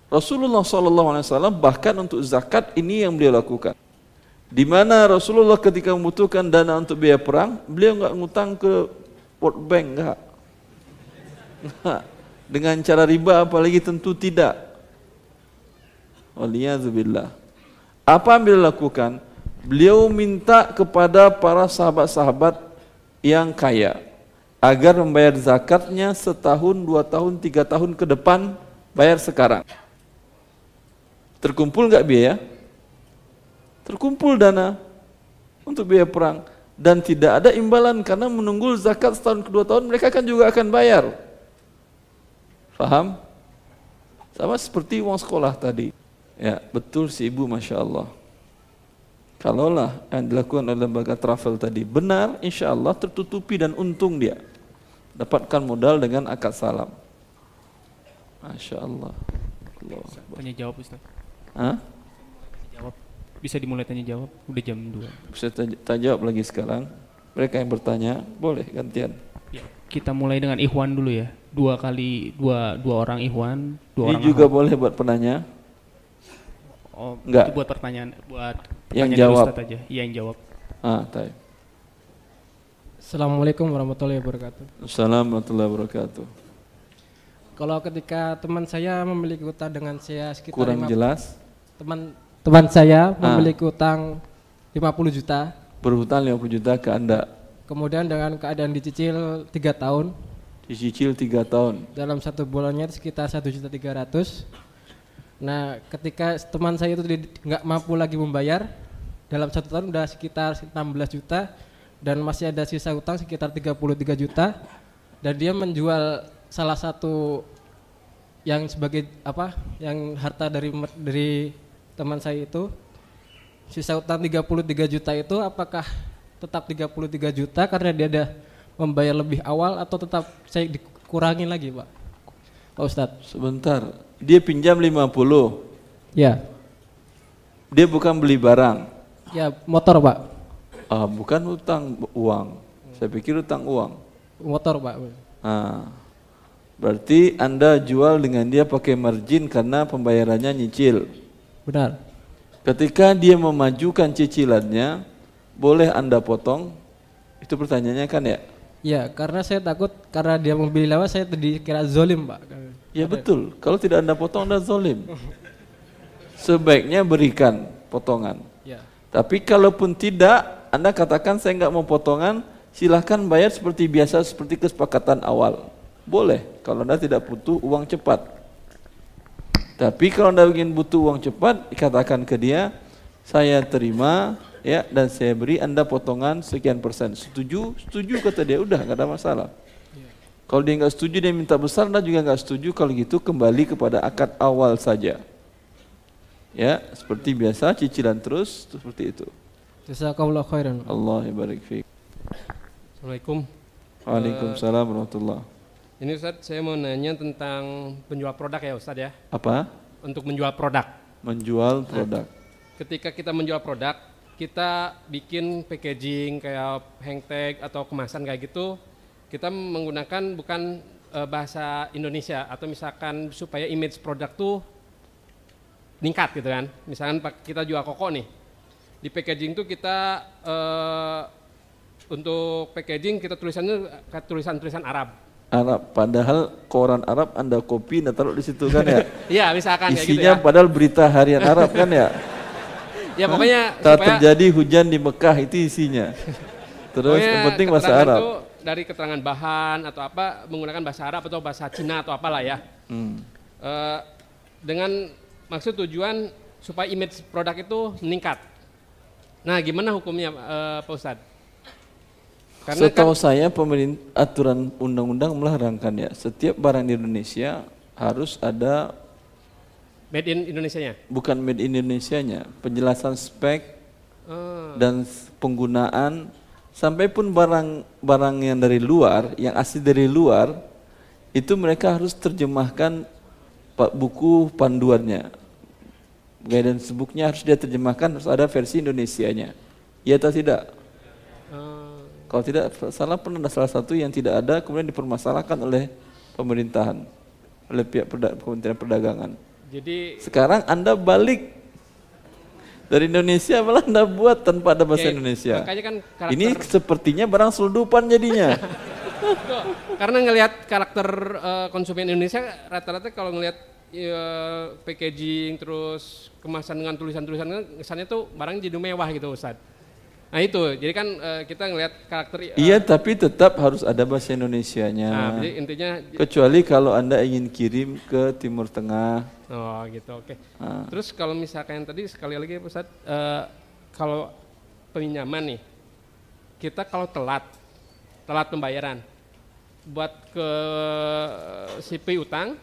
Rasulullah SAW bahkan untuk zakat ini yang beliau lakukan. Di mana Rasulullah ketika membutuhkan dana untuk biaya perang, beliau nggak ngutang ke World Bank nggak. Dengan cara riba apalagi tentu tidak. Waliyazubillah. Apa yang beliau lakukan? Beliau minta kepada para sahabat-sahabat yang kaya agar membayar zakatnya setahun, dua tahun, tiga tahun ke depan, bayar sekarang. Terkumpul nggak biaya? Terkumpul dana untuk biaya perang dan tidak ada imbalan karena menunggu zakat setahun kedua tahun mereka kan juga akan bayar. Faham? Sama seperti uang sekolah tadi. Ya, betul si ibu Masya Allah. Kalaulah yang dilakukan oleh lembaga travel tadi benar, insya Allah tertutupi dan untung dia. Dapatkan modal dengan akad salam. Masya Allah. Allah. Tanya jawab Ustaz. Hah? Jawab. Bisa dimulai tanya jawab. Udah jam 2. Bisa tanya, tanya jawab lagi sekarang. Mereka yang bertanya, boleh gantian. Ya, kita mulai dengan Ikhwan dulu ya. Dua kali dua dua orang Ikhwan, dua Ini orang juga Ahwat. boleh buat penanya. Oh, Enggak. itu buat pertanyaan buat Yang Tanya dari jawab. Aja. Iya yang jawab. Ah, taib. Assalamualaikum warahmatullahi wabarakatuh. Assalamualaikum warahmatullahi wabarakatuh. Kalau ketika teman saya memiliki utang dengan saya sekitar Kurang jelas. teman teman saya Ah. memiliki utang 50 juta, Berhutang 50 juta ke Anda. kemudian dengan keadaan dicicil tiga tahun, Dicicil 3 tahun. dalam satu bulannya sekitar satu juta tiga ratus. Nah, ketika teman saya itu nggak mampu lagi membayar, dalam satu tahun udah sekitar 16 juta dan masih ada sisa utang sekitar 33 juta dan dia menjual salah satu yang sebagai apa yang harta dari dari teman saya itu sisa utang 33 juta itu apakah tetap 33 juta karena dia ada membayar lebih awal atau tetap saya dikurangi lagi pak Pak Ustadz Sebentar. Dia pinjam 50. ya Dia bukan beli barang. ya motor pak Ah, bukan utang uang. Saya pikir utang uang. motor pak Ah. Berarti Anda jual dengan dia pakai margin karena pembayarannya nyicil. benar Ketika dia memajukan cicilannya, boleh Anda potong? Itu pertanyaannya kan ya? ya karena saya takut karena dia membeli lewat saya dikira zolim pak Ya betul. Kalau tidak Anda potong, Anda zolim. Sebaiknya berikan potongan. ya Tapi kalaupun tidak, Anda katakan saya nggak mau potongan, silahkan bayar seperti biasa, seperti kesepakatan awal. Boleh, kalau Anda tidak butuh uang cepat. Tapi kalau Anda ingin butuh uang cepat, katakan ke dia, saya terima ya dan saya beri Anda potongan sekian persen. Setuju? Setuju kata dia, udah nggak ada masalah. Kalau dia nggak setuju dia minta besar, Anda juga nggak setuju. Kalau gitu kembali kepada akad awal saja. Ya, seperti biasa cicilan terus seperti itu. Jazakallah khairan Allah barik fiik. Assalamualaikum. Waalaikumsalam warahmatullah. Ini Ustadz saya mau nanya tentang penjual produk ya Ustadz ya. Apa? Untuk menjual produk. Menjual produk. Ketika kita menjual produk, kita bikin packaging kayak hang tag atau kemasan kayak gitu, kita menggunakan bukan eh, bahasa Indonesia atau misalkan supaya image produk tuh meningkat gitu kan. Misalkan kita jual koko nih, di packaging tuh kita eh, untuk packaging kita tulisannya tulisan-tulisan Arab. Arab. Padahal koran Arab Anda kopi Anda taruh di situ kan ya. Iya misalkan kayak gitu Isinya ya. padahal berita harian Arab kan ya. Ya pokoknya Tak supaya terjadi hujan di Mekah itu isinya. Terus Pokoknya yang penting bahasa Arab. tuh dari keterangan bahan atau apa menggunakan bahasa Arab atau bahasa Cina atau apalah ya. Hmm. Eh, dengan maksud tujuan supaya image produk itu meningkat. Nah, gimana hukumnya eh, Pak Ustadz? Karena Setahu kan, saya pemerintah aturan undang-undang melarangkan ya. Setiap barang di Indonesia harus ada made in Indonesia-nya. bukan made in Indonesia-nya, penjelasan spek Eh, dan penggunaan sampai pun barang-barang yang dari luar, yang asli dari luar, itu mereka harus terjemahkan buku panduannya. Guidance booknya harus dia terjemahkan, harus ada versi Indonesianya. Iya atau tidak? eh, Kalau tidak salah pernah ada salah satu yang tidak ada kemudian dipermasalahkan oleh pemerintahan, oleh pihak perda- Kementerian Perdagangan. jadi Sekarang Anda balik dari Indonesia malah Anda buat tanpa ada bahasa Oke, Indonesia. makanya kan karakter- Ini sepertinya barang selundupan jadinya. Karena ngelihat karakter eh, konsumen Indonesia rata-rata kalau ngelihat eh, packaging terus kemasan dengan tulisan-tulisan kesannya tuh barang jadi mewah gitu Ustaz. Nah itu, jadi kan eh, kita ngelihat karakter eh, iya, tapi tetap harus ada bahasa Indonesianya. Nah, jadi intinya Kecuali kalau Anda ingin kirim ke Timur Tengah. oh gitu, oke. Ah. Terus kalau misalkan yang tadi sekali lagi Ustaz, eh, kalau peminjaman nih, kita kalau telat, telat pembayaran, buat ke si piutang,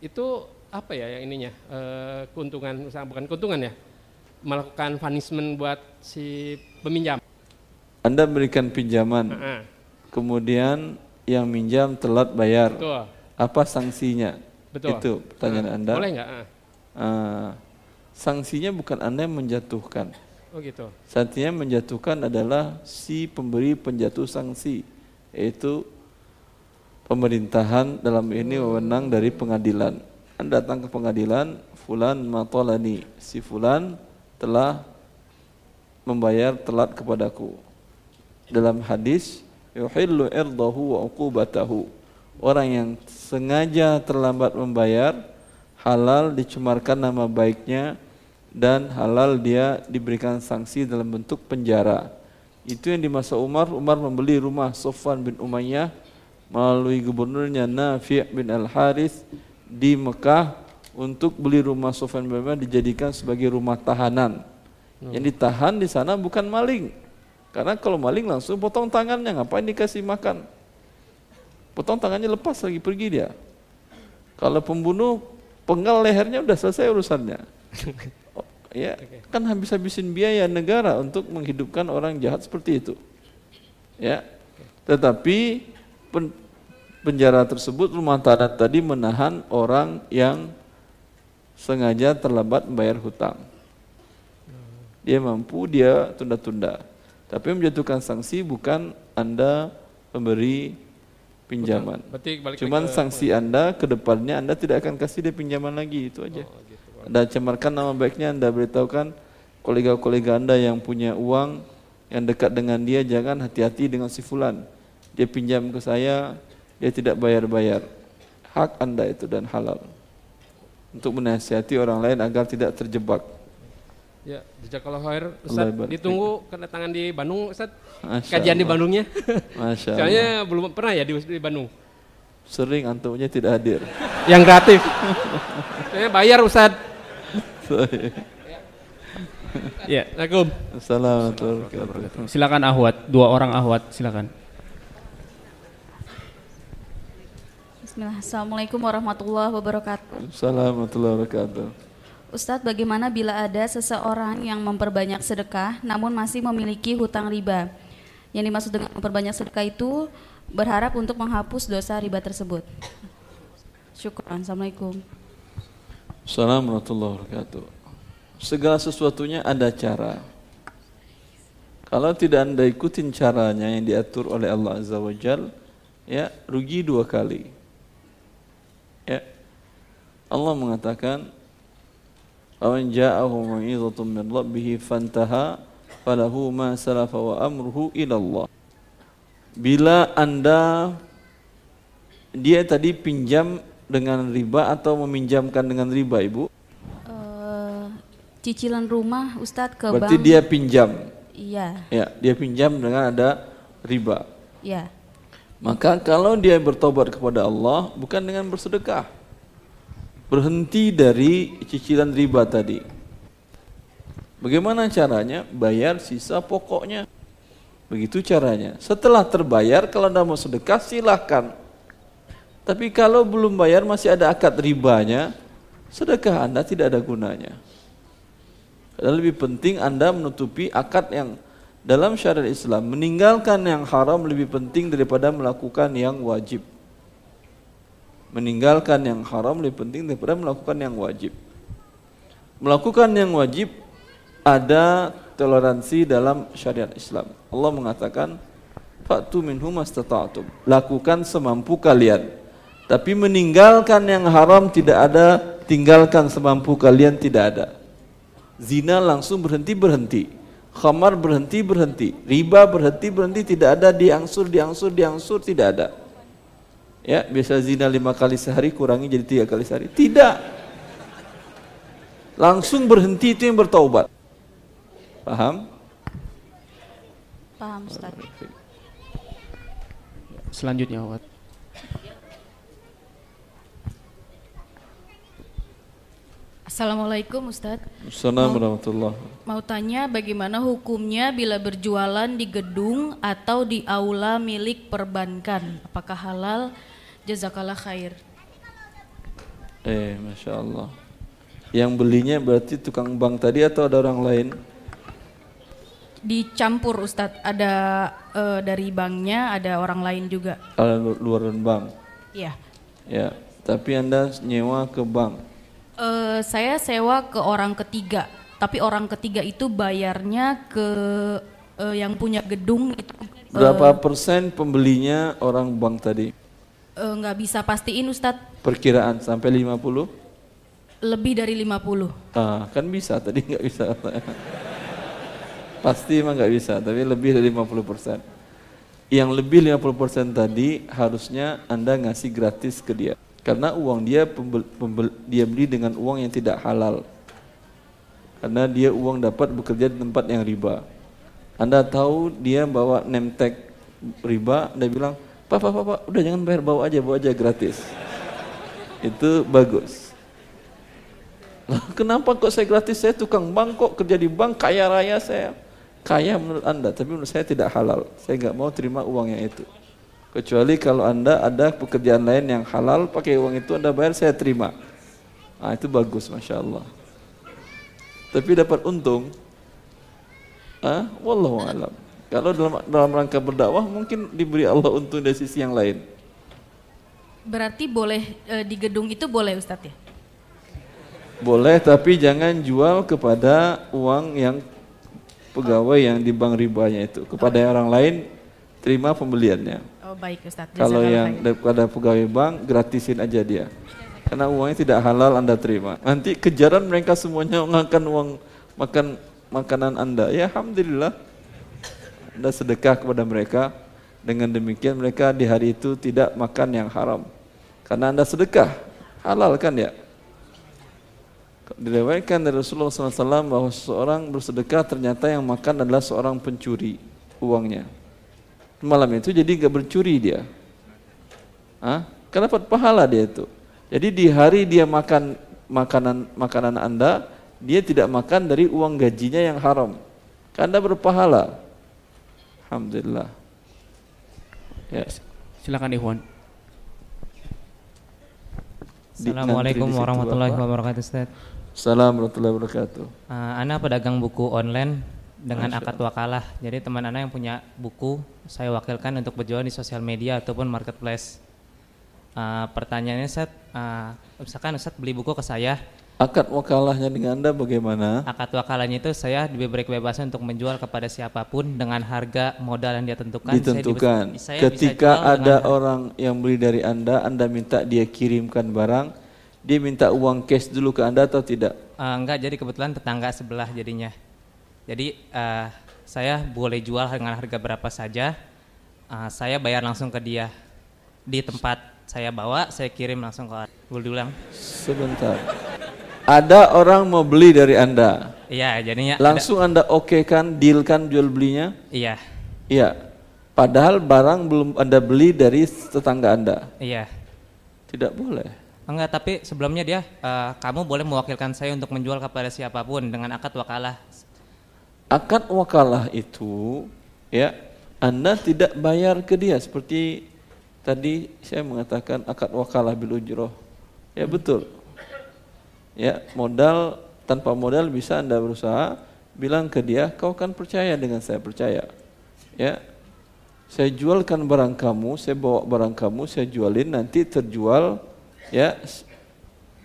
itu apa ya yang ininya, eh, keuntungan, misalnya bukan keuntungan ya, melakukan punishment buat si peminjam. Anda berikan pinjaman, Heeh, kemudian yang minjam telat bayar. betul, Apa sanksinya? betul. Itu pertanyaan Nah, Anda. Boleh nggak? Ah, Ah, sanksinya bukan Anda yang menjatuhkan. Oh gitu. Sanksinya menjatuhkan adalah si pemberi penjatuh sanksi, yaitu pemerintahan dalam ini wewenang dari pengadilan. Anda datang ke pengadilan, fulan matolani, si fulan telah membayar telat kepadaku. Dalam hadis, yuhillu irdahu wa uqubatahu. Orang yang sengaja terlambat membayar, halal dicemarkan nama baiknya dan halal dia diberikan sanksi dalam bentuk penjara. Itu yang di masa Umar, Umar membeli rumah Sofwan bin Umayyah melalui gubernurnya Nafi' bin Al-Harith di Mekah untuk beli rumah Sofyan bin Umayyah dijadikan sebagai rumah tahanan. Yang ditahan di sana bukan maling. Karena kalau maling langsung potong tangannya, ngapain dikasih makan? Potong tangannya lepas lagi pergi dia. Kalau pembunuh penggal lehernya udah selesai urusannya. Oh, ya, kan habis-habisin biaya negara untuk menghidupkan orang jahat seperti itu. Ya. Tetapi pen- penjara tersebut rumah tahanan tadi menahan orang yang sengaja terlambat membayar hutang. Dia mampu, dia tunda-tunda. Tapi menjatuhkan sanksi bukan Anda memberi pinjaman. Cuman sanksi Anda ke depannya Anda tidak akan kasih dia pinjaman lagi, itu aja. Oh, gitu. Anda cemarkan nama baiknya, Anda beritahukan kolega-kolega Anda yang punya uang yang dekat dengan dia jangan hati-hati dengan si fulan. Dia pinjam ke saya, dia tidak bayar-bayar. Hak Anda itu dan halal. Untuk menasihati orang lain agar tidak terjebak. Ya, jazakallahu khair. Allah Ustaz, ditunggu kedatangan di Bandung, Ustaz. Masya Kajian di Allah. Bandungnya. Masya Allah. Soalnya belum pernah ya di, di Bandung. Sering antumnya tidak hadir. Yang gratis. Saya bayar Ustaz. Ya, Assalamualaikum. Assalamualaikum warahmatullahi wabarakatuh. silakan Ahwat, dua orang Ahwat, silakan. Bismillah. Assalamualaikum warahmatullahi wabarakatuh. Assalamualaikum warahmatullahi wabarakatuh. Ustadz, bagaimana bila ada seseorang yang memperbanyak sedekah namun masih memiliki hutang riba? Yang dimaksud dengan memperbanyak sedekah itu berharap untuk menghapus dosa riba tersebut. Syukran. Assalamualaikum. Assalamualaikum warahmatullahi wabarakatuh. Segala sesuatunya ada cara. Kalau tidak anda ikutin caranya yang diatur oleh Allah Azza wa Jal, ya rugi dua kali. Allah mengatakan, "Awan ja'ahu mau'izatun min rabbih fantaha falahu ma salafa wa amruhu ila Allah." Bila Anda dia tadi pinjam dengan riba atau meminjamkan dengan riba, Ibu? Eh, cicilan rumah Ustadz ke Berarti bank. dia pinjam. Iya, Ya, dia pinjam dengan ada riba. iya. Maka kalau dia bertobat kepada Allah bukan dengan bersedekah. Berhenti dari cicilan riba tadi. Bagaimana caranya? Bayar sisa pokoknya. Begitu caranya. Setelah terbayar kalau Anda mau sedekah silahkan. Tapi kalau belum bayar masih ada akad ribanya, sedekah Anda tidak ada gunanya. Dan lebih penting Anda menutupi akad yang dalam syariat Islam meninggalkan yang haram lebih penting daripada melakukan yang wajib. Meninggalkan yang haram lebih penting daripada melakukan yang wajib. Melakukan yang wajib ada toleransi dalam syariat Islam. Allah mengatakan, "Fa'tu minhum mastata'tum." Lakukan semampu kalian. Tapi meninggalkan yang haram tidak ada, tinggalkan semampu kalian tidak ada. Zina langsung berhenti berhenti. Khamar berhenti berhenti. Riba berhenti berhenti tidak ada diangsur diangsur diangsur tidak ada. Ya biasa zina lima kali sehari kurangi jadi tiga kali sehari. Tidak. Langsung berhenti itu yang bertaubat. Paham? Paham Ustadz. Selanjutnya Ahwat. Assalamualaikum Ustadz. Assalamualaikum warahmatullahi Mau tanya bagaimana hukumnya bila berjualan di gedung atau di aula milik perbankan? Apakah halal? Jazakallah khair. Eh, masya Allah. Yang belinya berarti tukang bank tadi atau ada orang lain? Dicampur Ustadz, ada eh, dari banknya, ada orang lain juga. Ada lu- luaran bank. Iya. Ya, tapi anda nyewa ke bank. Eh, saya sewa ke orang ketiga, tapi orang ketiga itu bayarnya ke eh, yang punya gedung itu Berapa persen pembelinya orang bank tadi? Eh, nggak bisa pastiin Ustadz, Perkiraan sampai 50? lebih dari 50. Ah, kan bisa tadi nggak bisa. Pasti emang nggak bisa, tapi lebih dari 50%. Yang lebih 50% tadi harusnya Anda ngasih gratis ke dia. Karena uang dia pembel, pembel, dia beli dengan uang yang tidak halal. Karena dia uang dapat bekerja di tempat yang riba. Anda tahu dia bawa name tag riba, Anda bilang, "Pak, pak, pak, pak udah jangan bayar, bawa aja, bawa aja gratis." Itu bagus. Lah, kenapa kok saya gratis? Saya tukang bank kok kerja di bank kaya raya saya kaya menurut anda, tapi menurut saya tidak halal. Saya nggak mau terima uang yang itu. Kecuali kalau anda ada pekerjaan lain yang halal, pakai uang itu anda bayar, saya terima. Ah itu bagus, masya Allah. Tapi dapat untung, ah, wallahu alam. Kalau dalam dalam rangka berdakwah mungkin diberi Allah untung dari sisi yang lain. Berarti boleh e, di gedung itu boleh Ustadz ya? Boleh, tapi jangan jual kepada uang yang pegawai yang di bank ribanya itu kepada oh. orang lain terima pembeliannya. Oh baik Ustaz. Kalau yang kepada pegawai bank gratisin aja dia. Karena uangnya tidak halal Anda terima. Nanti kejaran mereka semuanya mengakan uang makan makanan Anda. Ya alhamdulillah. Anda sedekah kepada mereka. Dengan demikian mereka di hari itu tidak makan yang haram. Karena Anda sedekah. Halal kan ya? Diriwayatkan dari Rasulullah SAW bahwa seorang bersedekah ternyata yang makan adalah seorang pencuri uangnya. Malam itu jadi gak bercuri dia. Hah? Karena dapat pahala dia itu. Jadi di hari dia makan makanan makanan Anda, dia tidak makan dari uang gajinya yang haram. Karena berpahala. Alhamdulillah. Ya. Silakan Ikhwan. Assalamualaikum warahmatullahi wabarakatuh Ustaz. Assalamualaikum warahmatullahi wabarakatuh. Uh, Ana pedagang buku online dengan akad wakalah. Jadi teman Ana yang punya buku, saya wakilkan untuk berjualan di sosial media ataupun marketplace. Uh, pertanyaannya Ustaz, uh, misalkan Ustaz beli buku ke saya. Akad wakalahnya dengan Anda bagaimana? Akad wakalahnya itu saya diberi kebebasan untuk menjual kepada siapa pun dengan harga modal yang dia tentukan. Ditentukan. Saya, saya Ketika ada orang yang beli dari Anda, Anda minta dia kirimkan barang, dia minta uang cash dulu ke Anda atau tidak? Uh, enggak, jadi kebetulan tetangga sebelah jadinya. Jadi uh, saya boleh jual dengan harga berapa saja, uh, saya bayar langsung ke dia. Di tempat saya bawa, saya kirim langsung ke Boleh diulang? Sebentar. Ada orang mau beli dari Anda. Iya, jadinya langsung ada, Anda oke okay kan, deal kan jual belinya? Iya. Iya. Padahal barang belum Anda beli dari tetangga Anda. Iya. Tidak boleh. Enggak, tapi sebelumnya dia uh, kamu boleh mewakilkan saya untuk menjual kepada siapa pun dengan akad wakalah. Akad wakalah itu ya Anda tidak bayar ke dia seperti tadi saya mengatakan akad wakalah bil ujroh. Ya betul. Ya, modal tanpa modal bisa Anda berusaha bilang ke dia, kau kan percaya dengan saya percaya. Ya. Saya jualkan barang kamu, saya bawa barang kamu, saya jualin nanti terjual ya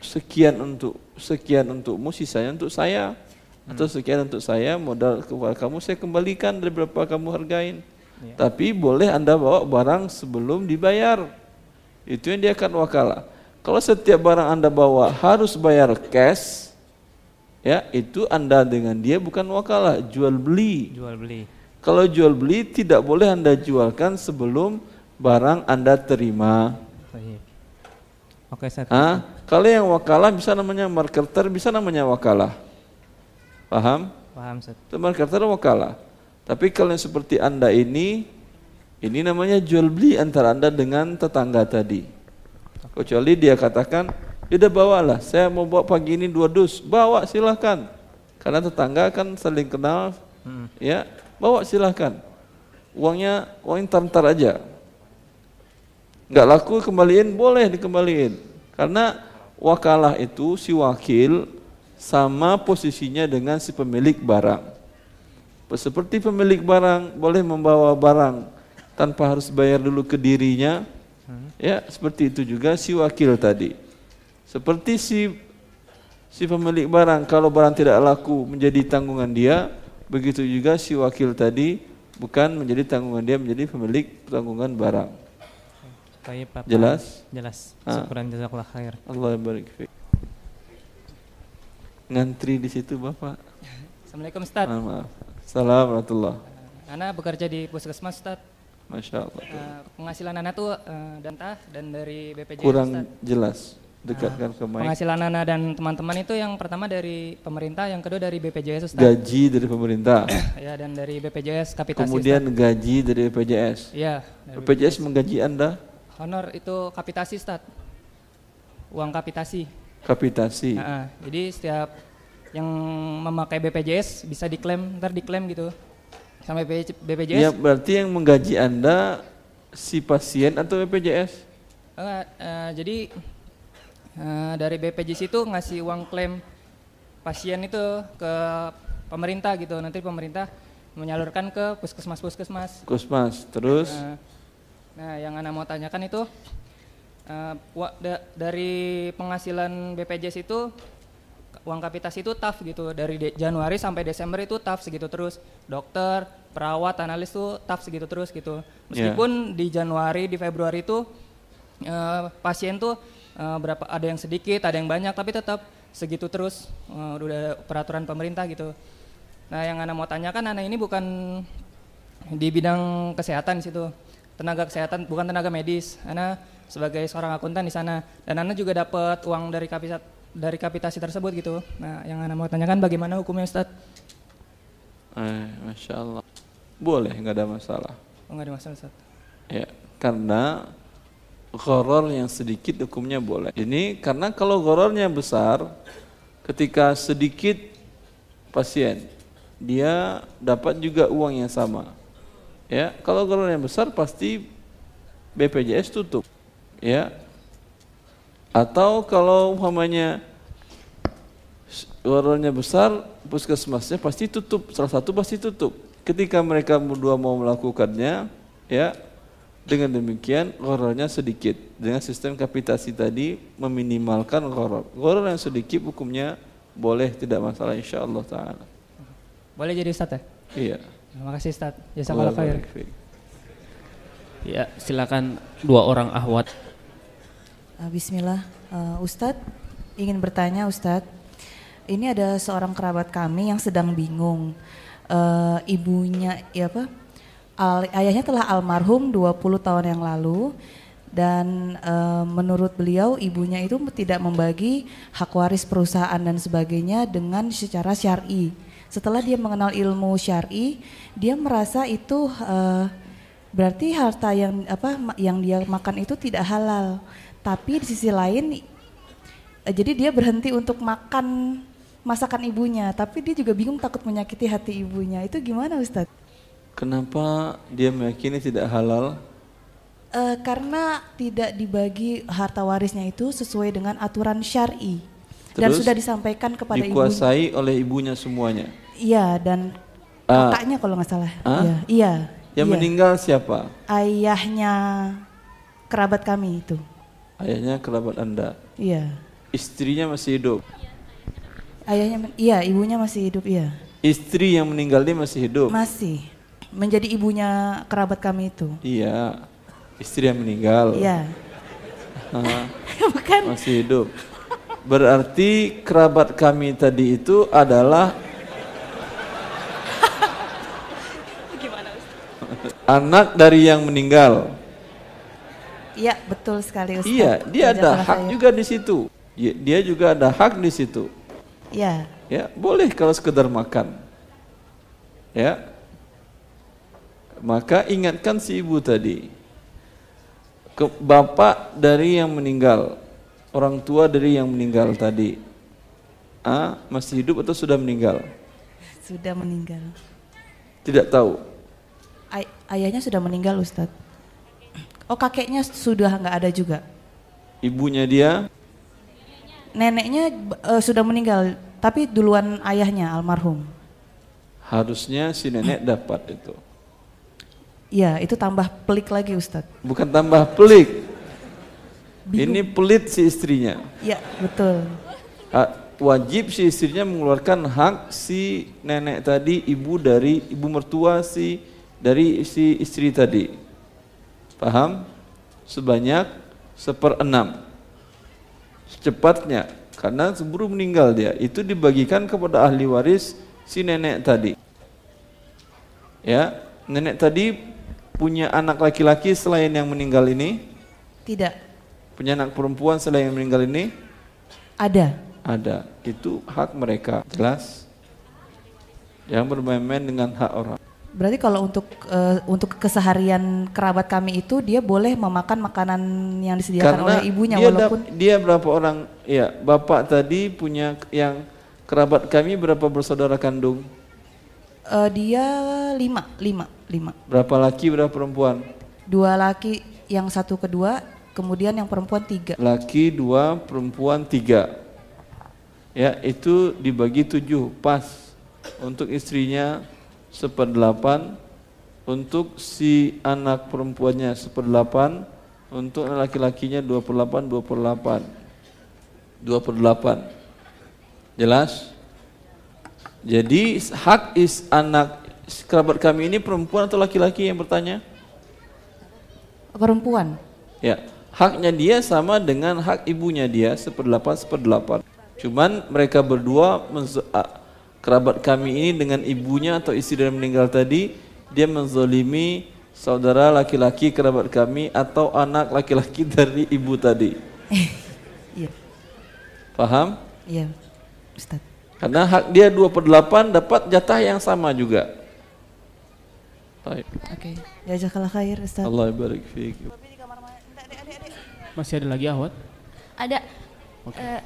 sekian untuk sekian untukmu sisanya untuk saya hmm. atau sekian untuk saya modal kepada kamu saya kembalikan dari berapa kamu hargain ya. tapi boleh anda bawa barang sebelum dibayar itu yang dia akan wakalah kalau setiap barang anda bawa harus bayar cash ya itu anda dengan dia bukan wakalah jual beli jual beli kalau jual beli tidak boleh anda jualkan sebelum barang anda terima Oke, saya ah, kalau yang wakalah bisa namanya marketer, bisa namanya wakalah. Paham? Paham, Ustaz. Itu marketer wakalah. Tapi kalau yang seperti Anda ini, ini namanya jual beli antara Anda dengan tetangga tadi. Kecuali dia katakan, ya udah bawalah, saya mau bawa pagi ini dua dus, bawa silahkan. Karena tetangga kan saling kenal, hmm. ya bawa silahkan. Uangnya, uangnya ntar-ntar aja nggak laku kembaliin boleh dikembaliin karena wakalah itu si wakil sama posisinya dengan si pemilik barang seperti pemilik barang boleh membawa barang tanpa harus bayar dulu ke dirinya ya seperti itu juga si wakil tadi seperti si si pemilik barang kalau barang tidak laku menjadi tanggungan dia begitu juga si wakil tadi bukan menjadi tanggungan dia menjadi pemilik tanggungan barang Baik, Bapak. Jelas? Jelas. Ah. Syukuran jazakallah khair. Allah barik fiik. Ngantri di situ Bapak. Assalamualaikum Ustaz. Maaf. Assalamualaikum Ana bekerja di puskesmas Ustaz. Masya Allah. Eh, penghasilan Ana tuh eh, dantah dan dari BPJS Kurang Ustaz. jelas. Dekatkan ke mic. Penghasilan Ana dan teman-teman itu yang pertama dari pemerintah, yang kedua dari BPJS Ustaz. Gaji dari pemerintah. ya dan dari BPJS kapitasi Kemudian Ustaz. gaji dari BPJS. Iya, dari BPJS menggaji Anda honor itu kapitasi Ustaz. Uang kapitasi. kapitasi. Nah, jadi setiap yang memakai BPJS bisa diklaim, ntar diklaim gitu. Sama BPJ BPJS. Ya berarti yang menggaji Anda si pasien atau BPJS? Eh, eh, jadi eh, dari BPJS itu ngasih uang klaim pasien itu ke pemerintah gitu. Nanti pemerintah menyalurkan ke puskesmas-puskesmas. Kusmas. Terus Nah, nah, yang Anda mau tanyakan itu wa- da- dari penghasilan BPJS itu uang kapitasi itu tough gitu. Dari de- Januari sampai Desember itu tough segitu terus. Dokter perawat analis tuh tough segitu terus gitu. Meskipun di Januari di Februari itu eh, pasien tuh eh, berapa ada yang sedikit ada yang banyak tapi tetap segitu terus eh, udah peraturan pemerintah gitu. Nah yang anak mau tanyakan anak ini bukan di bidang kesehatan di situ. Tenaga kesehatan bukan tenaga medis. Ana sebagai seorang akuntan di sana. Dan Ana juga dapat uang dari kapitasi dari kapitasi tersebut gitu nah yang Ana mau tanyakan bagaimana hukumnya Ustaz eh, Masya Allah. Boleh nggak ada masalah. oh nggak ada masalah Ustaz Ya, karena goror yang sedikit hukumnya boleh. Ini karena kalau gorornya besar, ketika sedikit pasien, dia dapat juga uang yang sama. Ya, kalau gorornya besar pasti BPJS tutup. Ya. Atau kalau umpamanya gorornya besar, puskesmasnya pasti tutup. Salah satu pasti tutup. Ketika mereka berdua mau melakukannya, ya dengan demikian gorornya sedikit. Dengan sistem kapitasi tadi meminimalkan goror. Goror yang sedikit hukumnya boleh tidak masalah insya Allah taala. boleh jadi Ustaz ya Iya. terima kasih Ustaz jazakallah khair. Ya, silakan dua orang ahwat. Uh, Bismillah, Uh, Ustadz ingin bertanya Ustadz, ini ada seorang kerabat kami yang sedang bingung. Uh, ibunya, ya apa? Al- ayahnya telah almarhum 20 tahun yang lalu dan uh, menurut beliau ibunya itu tidak membagi hak waris perusahaan dan sebagainya dengan secara syar'i. Setelah dia mengenal ilmu syar'i, dia merasa itu uh, berarti harta yang apa yang dia makan itu tidak halal. Tapi di sisi lain eh, jadi dia berhenti untuk makan masakan ibunya, tapi dia juga bingung takut menyakiti hati ibunya. Itu gimana Ustadz? Kenapa dia meyakini tidak halal? Eh, karena tidak dibagi harta warisnya itu sesuai dengan aturan syar'i dan sudah disampaikan kepada ibunya. Dikuasai oleh ibunya semuanya. Iya dan Ah. kakaknya kalau nggak salah. Ah? Iya, iya. Yang iya. meninggal siapa? Ayahnya kerabat kami itu. Ayahnya kerabat Anda. Iya. Istrinya masih hidup. Ayahnya, iya, ibunya masih hidup, iya. Istri yang meninggal dia masih hidup. Masih menjadi ibunya kerabat kami itu. Iya. Istri yang meninggal. Iya. Bukan. masih hidup. Berarti kerabat kami tadi itu adalah anak dari yang meninggal. Iya, betul sekali Ustaz. Iya, dia ada Jazakallah hak khair. juga di situ. Dia juga ada hak di situ. Iya. Ya, boleh kalau sekedar makan. Ya. Maka ingatkan si ibu tadi. Ke bapak dari yang meninggal, orang tua dari yang meninggal tadi. Ah, masih hidup atau sudah meninggal? Sudah meninggal. Tidak tahu. Ay- ayahnya sudah meninggal Ustadz. Oh kakeknya sudah nggak ada juga. Ibunya dia Neneknya eh, sudah meninggal, tapi duluan ayahnya almarhum. harusnya si nenek dapat itu. Iya, itu tambah pelik lagi Ustadz. Bukan tambah pelik. Bingung. Ini pelit si istrinya. Iya, betul. Ah, wajib si istrinya mengeluarkan hak si nenek tadi ibu dari ibu mertua si dari si istri tadi paham sebanyak seperenam secepatnya karena sebelum meninggal dia itu dibagikan kepada ahli waris si nenek tadi Ya, nenek tadi punya anak laki-laki selain yang meninggal ini? Tidak. Punya anak perempuan selain yang meninggal ini? Ada. Ada. Itu hak mereka. Jelas? Jangan bermain-main dengan hak orang. Berarti kalau untuk uh, untuk keseharian kerabat kami itu dia boleh memakan makanan yang disediakan Karena oleh ibunya dia walaupun dia berapa orang? Ya, bapak tadi punya yang kerabat kami berapa bersaudara kandung? uh, dia lima, lima, lima. Berapa laki, berapa perempuan? Dua laki, yang satu kedua, kemudian yang perempuan tiga. Laki dua, perempuan tiga. Ya, itu dibagi tujuh, pas. Untuk istrinya seperdelapan, untuk si anak perempuannya seperdelapan, untuk laki-lakinya dua per delapan, dua per delapan. Dua per delapan. Jelas? Jadi hak is anak kerabat kami ini perempuan atau laki-laki yang bertanya? Perempuan. Ya, haknya dia sama dengan hak ibunya dia seperdelapan seperdelapan. Cuman mereka berdua kerabat kami ini dengan ibunya atau istri yang meninggal tadi dia menzolimi saudara laki-laki kerabat kami atau anak laki-laki dari ibu tadi. Iya. Paham? Iya, Ustaz. Karena hak dia 2 per 8 dapat jatah yang sama juga. Baik. Oke. Okay. Jazakallah khair Ustaz. Allah barik fiik. Masih ada lagi Ahwat? Ada. Okay. Uh,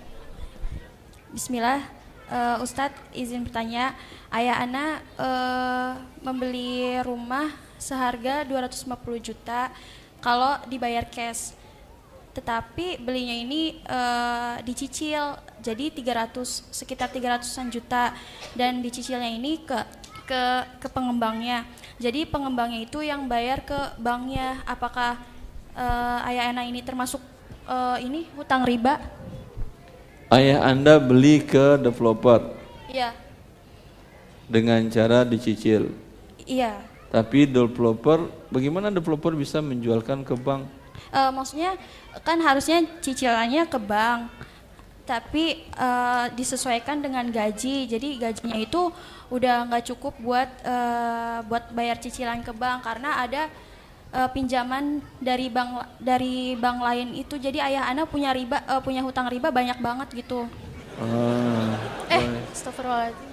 Bismillah. Uh, Ustadz izin bertanya, ayah Ana uh, membeli rumah seharga 250 juta kalau dibayar cash tetapi belinya ini uh, dicicil jadi 300 sekitar 300-an juta dan dicicilnya ini ke ke ke pengembangnya. Jadi pengembangnya itu yang bayar ke banknya. Apakah uh, ayah Ana ini termasuk uh, ini hutang riba? Ayah Anda beli ke developer. Iya. Dengan cara dicicil. Iya. Tapi developer bagaimana developer bisa menjualkan ke bank? Uh, maksudnya kan harusnya cicilannya ke bank tapi uh, disesuaikan dengan gaji jadi gajinya itu udah nggak cukup buat uh, buat bayar cicilan ke bank karena ada uh, pinjaman dari bank dari bank lain itu jadi ayah anak punya riba uh, punya hutang riba banyak banget gitu ah, eh astagfirullahaladzim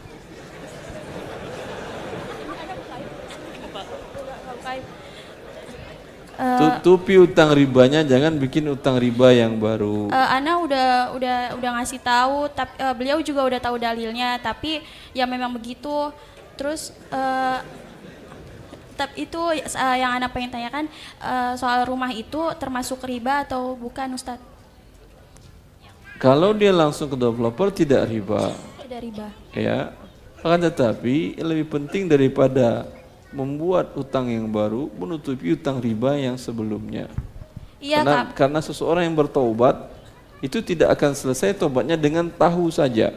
Uh, Tutupi utang ribanya, jangan bikin utang riba yang baru. Uh, Ana udah udah udah ngasih tahu, tapi uh, beliau juga udah tahu dalilnya, tapi ya memang begitu. Terus uh, tapi itu uh, yang Ana pengen tanyakan uh, soal rumah itu termasuk riba atau bukan, Ustadz? Kalau dia langsung ke developer tidak riba. Tidak riba. Ya, akan tetapi lebih penting daripada membuat utang yang baru menutupi utang riba yang sebelumnya. Iya, karena, karena seseorang yang bertaubat itu tidak akan selesai tobatnya dengan tahu saja.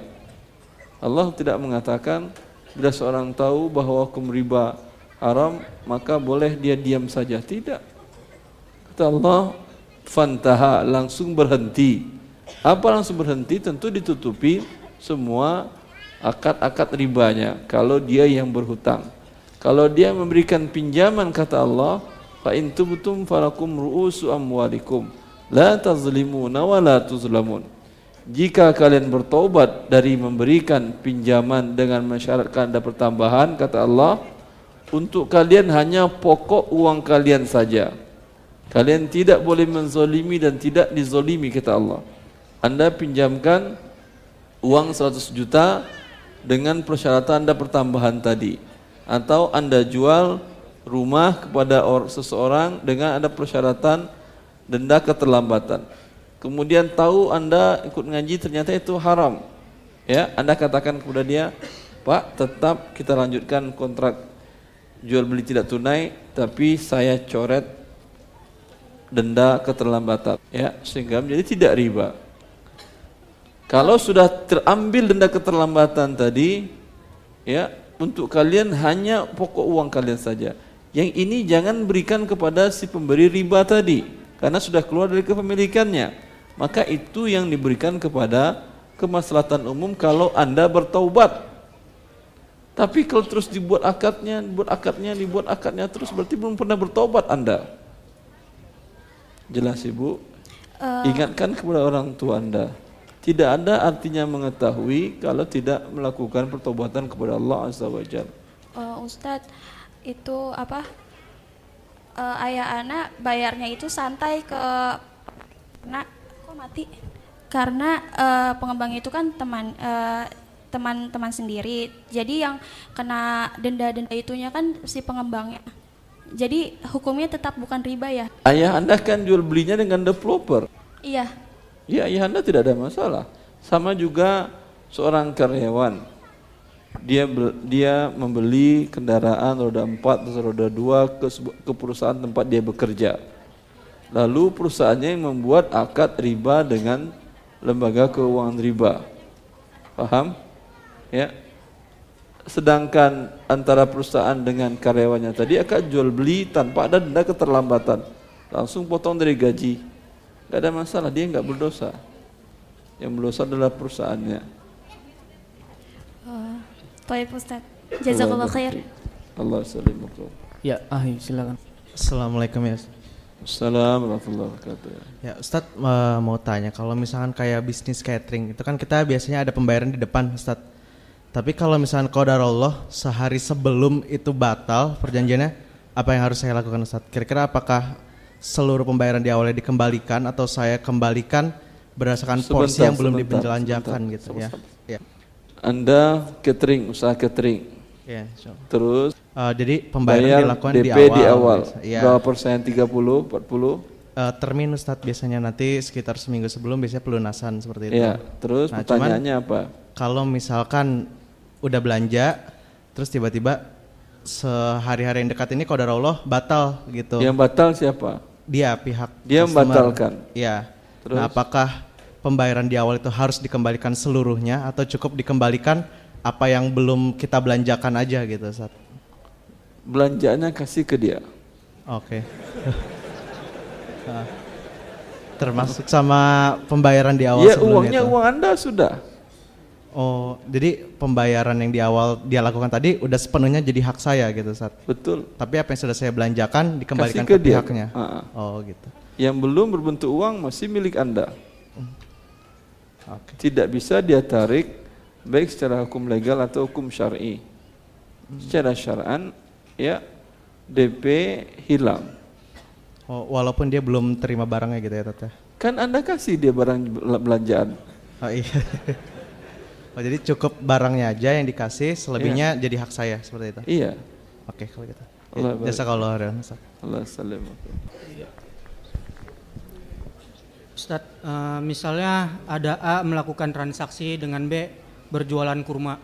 Allah tidak mengatakan bila seorang tahu bahwa hukum riba haram maka boleh dia diam saja. Tidak. Kata Allah, fantaha langsung berhenti. Apa langsung berhenti? Tentu ditutupi semua akad-akad ribanya kalau dia yang berhutang. Kalau dia memberikan pinjaman kata Allah, fa in falakum ru'usu amwalikum la tazlimuna wa la tuzlamun. Jika kalian bertobat dari memberikan pinjaman dengan mensyaratkan ada pertambahan kata Allah, untuk kalian hanya pokok uang kalian saja. Kalian tidak boleh menzolimi dan tidak dizolimi kata Allah. Anda pinjamkan uang 100 juta dengan persyaratan ada pertambahan tadi atau Anda jual rumah kepada or, seseorang dengan ada persyaratan denda keterlambatan. Kemudian tahu Anda ikut ngaji ternyata itu haram. Ya, Anda katakan kepada dia, "Pak, tetap kita lanjutkan kontrak jual beli tidak tunai, tapi saya coret denda keterlambatan." Ya, sehingga menjadi tidak riba. Kalau sudah terambil denda keterlambatan tadi, ya untuk kalian hanya pokok uang kalian saja. Yang ini jangan berikan kepada si pemberi riba tadi karena sudah keluar dari kepemilikannya. Maka itu yang diberikan kepada kemaslahatan umum kalau Anda bertaubat. Tapi kalau terus dibuat akadnya, dibuat akadnya, dibuat akadnya terus berarti belum pernah bertobat Anda. Jelas Ibu? Eh, Ingatkan kepada orang tua Anda. Tidak ada artinya mengetahui kalau tidak melakukan pertobatan kepada Allah Azza wa Jalla. eh, Ustadz itu apa? eh, ayah anak bayarnya itu santai ke nak kok mati? Karena eh, pengembang itu kan teman eh, teman-teman sendiri. Jadi yang kena denda-denda itunya kan si pengembangnya. Jadi hukumnya tetap bukan riba ya? Ayah Anda kan jual belinya dengan developer. Iya. Ya, ayah Anda tidak ada masalah. Sama juga seorang karyawan. Dia dia membeli kendaraan roda 4 atau roda 2 ke ke perusahaan tempat dia bekerja. Lalu perusahaannya yang membuat akad riba dengan lembaga keuangan riba. Paham? Ya. Sedangkan antara perusahaan dengan karyawannya tadi akan jual beli tanpa ada denda keterlambatan. Langsung potong dari gaji. Gak ada masalah, dia nggak berdosa. Yang berdosa adalah perusahaannya. Uh, Baik Ustadz. Jazakallah khair. Allah salim Ya, ah silakan. Assalamualaikum ya. Assalamualaikum warahmatullahi wabarakatuh. Ya Ustadz eh, mau tanya kalau misalkan kayak bisnis catering itu kan kita biasanya ada pembayaran di depan Ustadz. Tapi kalau misalkan qadar Allah sehari sebelum itu batal perjanjiannya apa yang harus saya lakukan Ustadz? Kira-kira apakah seluruh pembayaran di awalnya dikembalikan atau saya kembalikan berdasarkan porsi Sebentar, yang belum sebentar, sebentar, gitu ya? Ya. Anda catering, usaha catering. Ya, insyaallah. Terus Eh, jadi pembayaran bayar dilakukan DP di awal. di awal. Iya. Berapa persen? 30, 40? Eh, termin Ustadz biasanya nanti sekitar seminggu sebelum biasanya pelunasan seperti itu. Iya, terus Nah, pertanyaannya cuman apa? Kalau misalkan udah belanja, terus tiba-tiba sehari-hari yang dekat ini kodar Allah batal gitu. Yang batal siapa? Dia pihak. Dia customer. membatalkan. Iya. Terus? Nah, apakah pembayaran di awal itu harus dikembalikan seluruhnya atau cukup dikembalikan apa yang belum kita belanjakan aja gitu, Ustaz? Belanjaannya kasih ke dia. Oke. Ah. Termasuk sama pembayaran di awal Iya, sebelumnya uangnya itu? uang Anda sudah. Oh, jadi pembayaran yang di awal dia lakukan tadi udah sepenuhnya jadi hak saya gitu, Sat. Betul. Tapi apa yang sudah saya belanjakan dikembalikan Kasih ke, ke dia. pihaknya. Ah, ah. Oh, gitu. Yang belum berbentuk uang masih milik Anda. Oke. Tidak bisa dia tarik baik secara hukum legal atau hukum syar'i. Secara syar'an ya DP hilang. Oh, walaupun dia belum terima barangnya gitu ya, Tata. Kan Anda kasih dia barang belanjaan. Oh iya. oh, jadi cukup barangnya aja yang dikasih, selebihnya jadi hak saya seperti itu. Iya. Oke, kalau gitu. Allah Ya, Jazakallah khairan, Ustaz. Allah salam. Ustadz, eh, misalnya ada A melakukan transaksi dengan B berjualan kurma.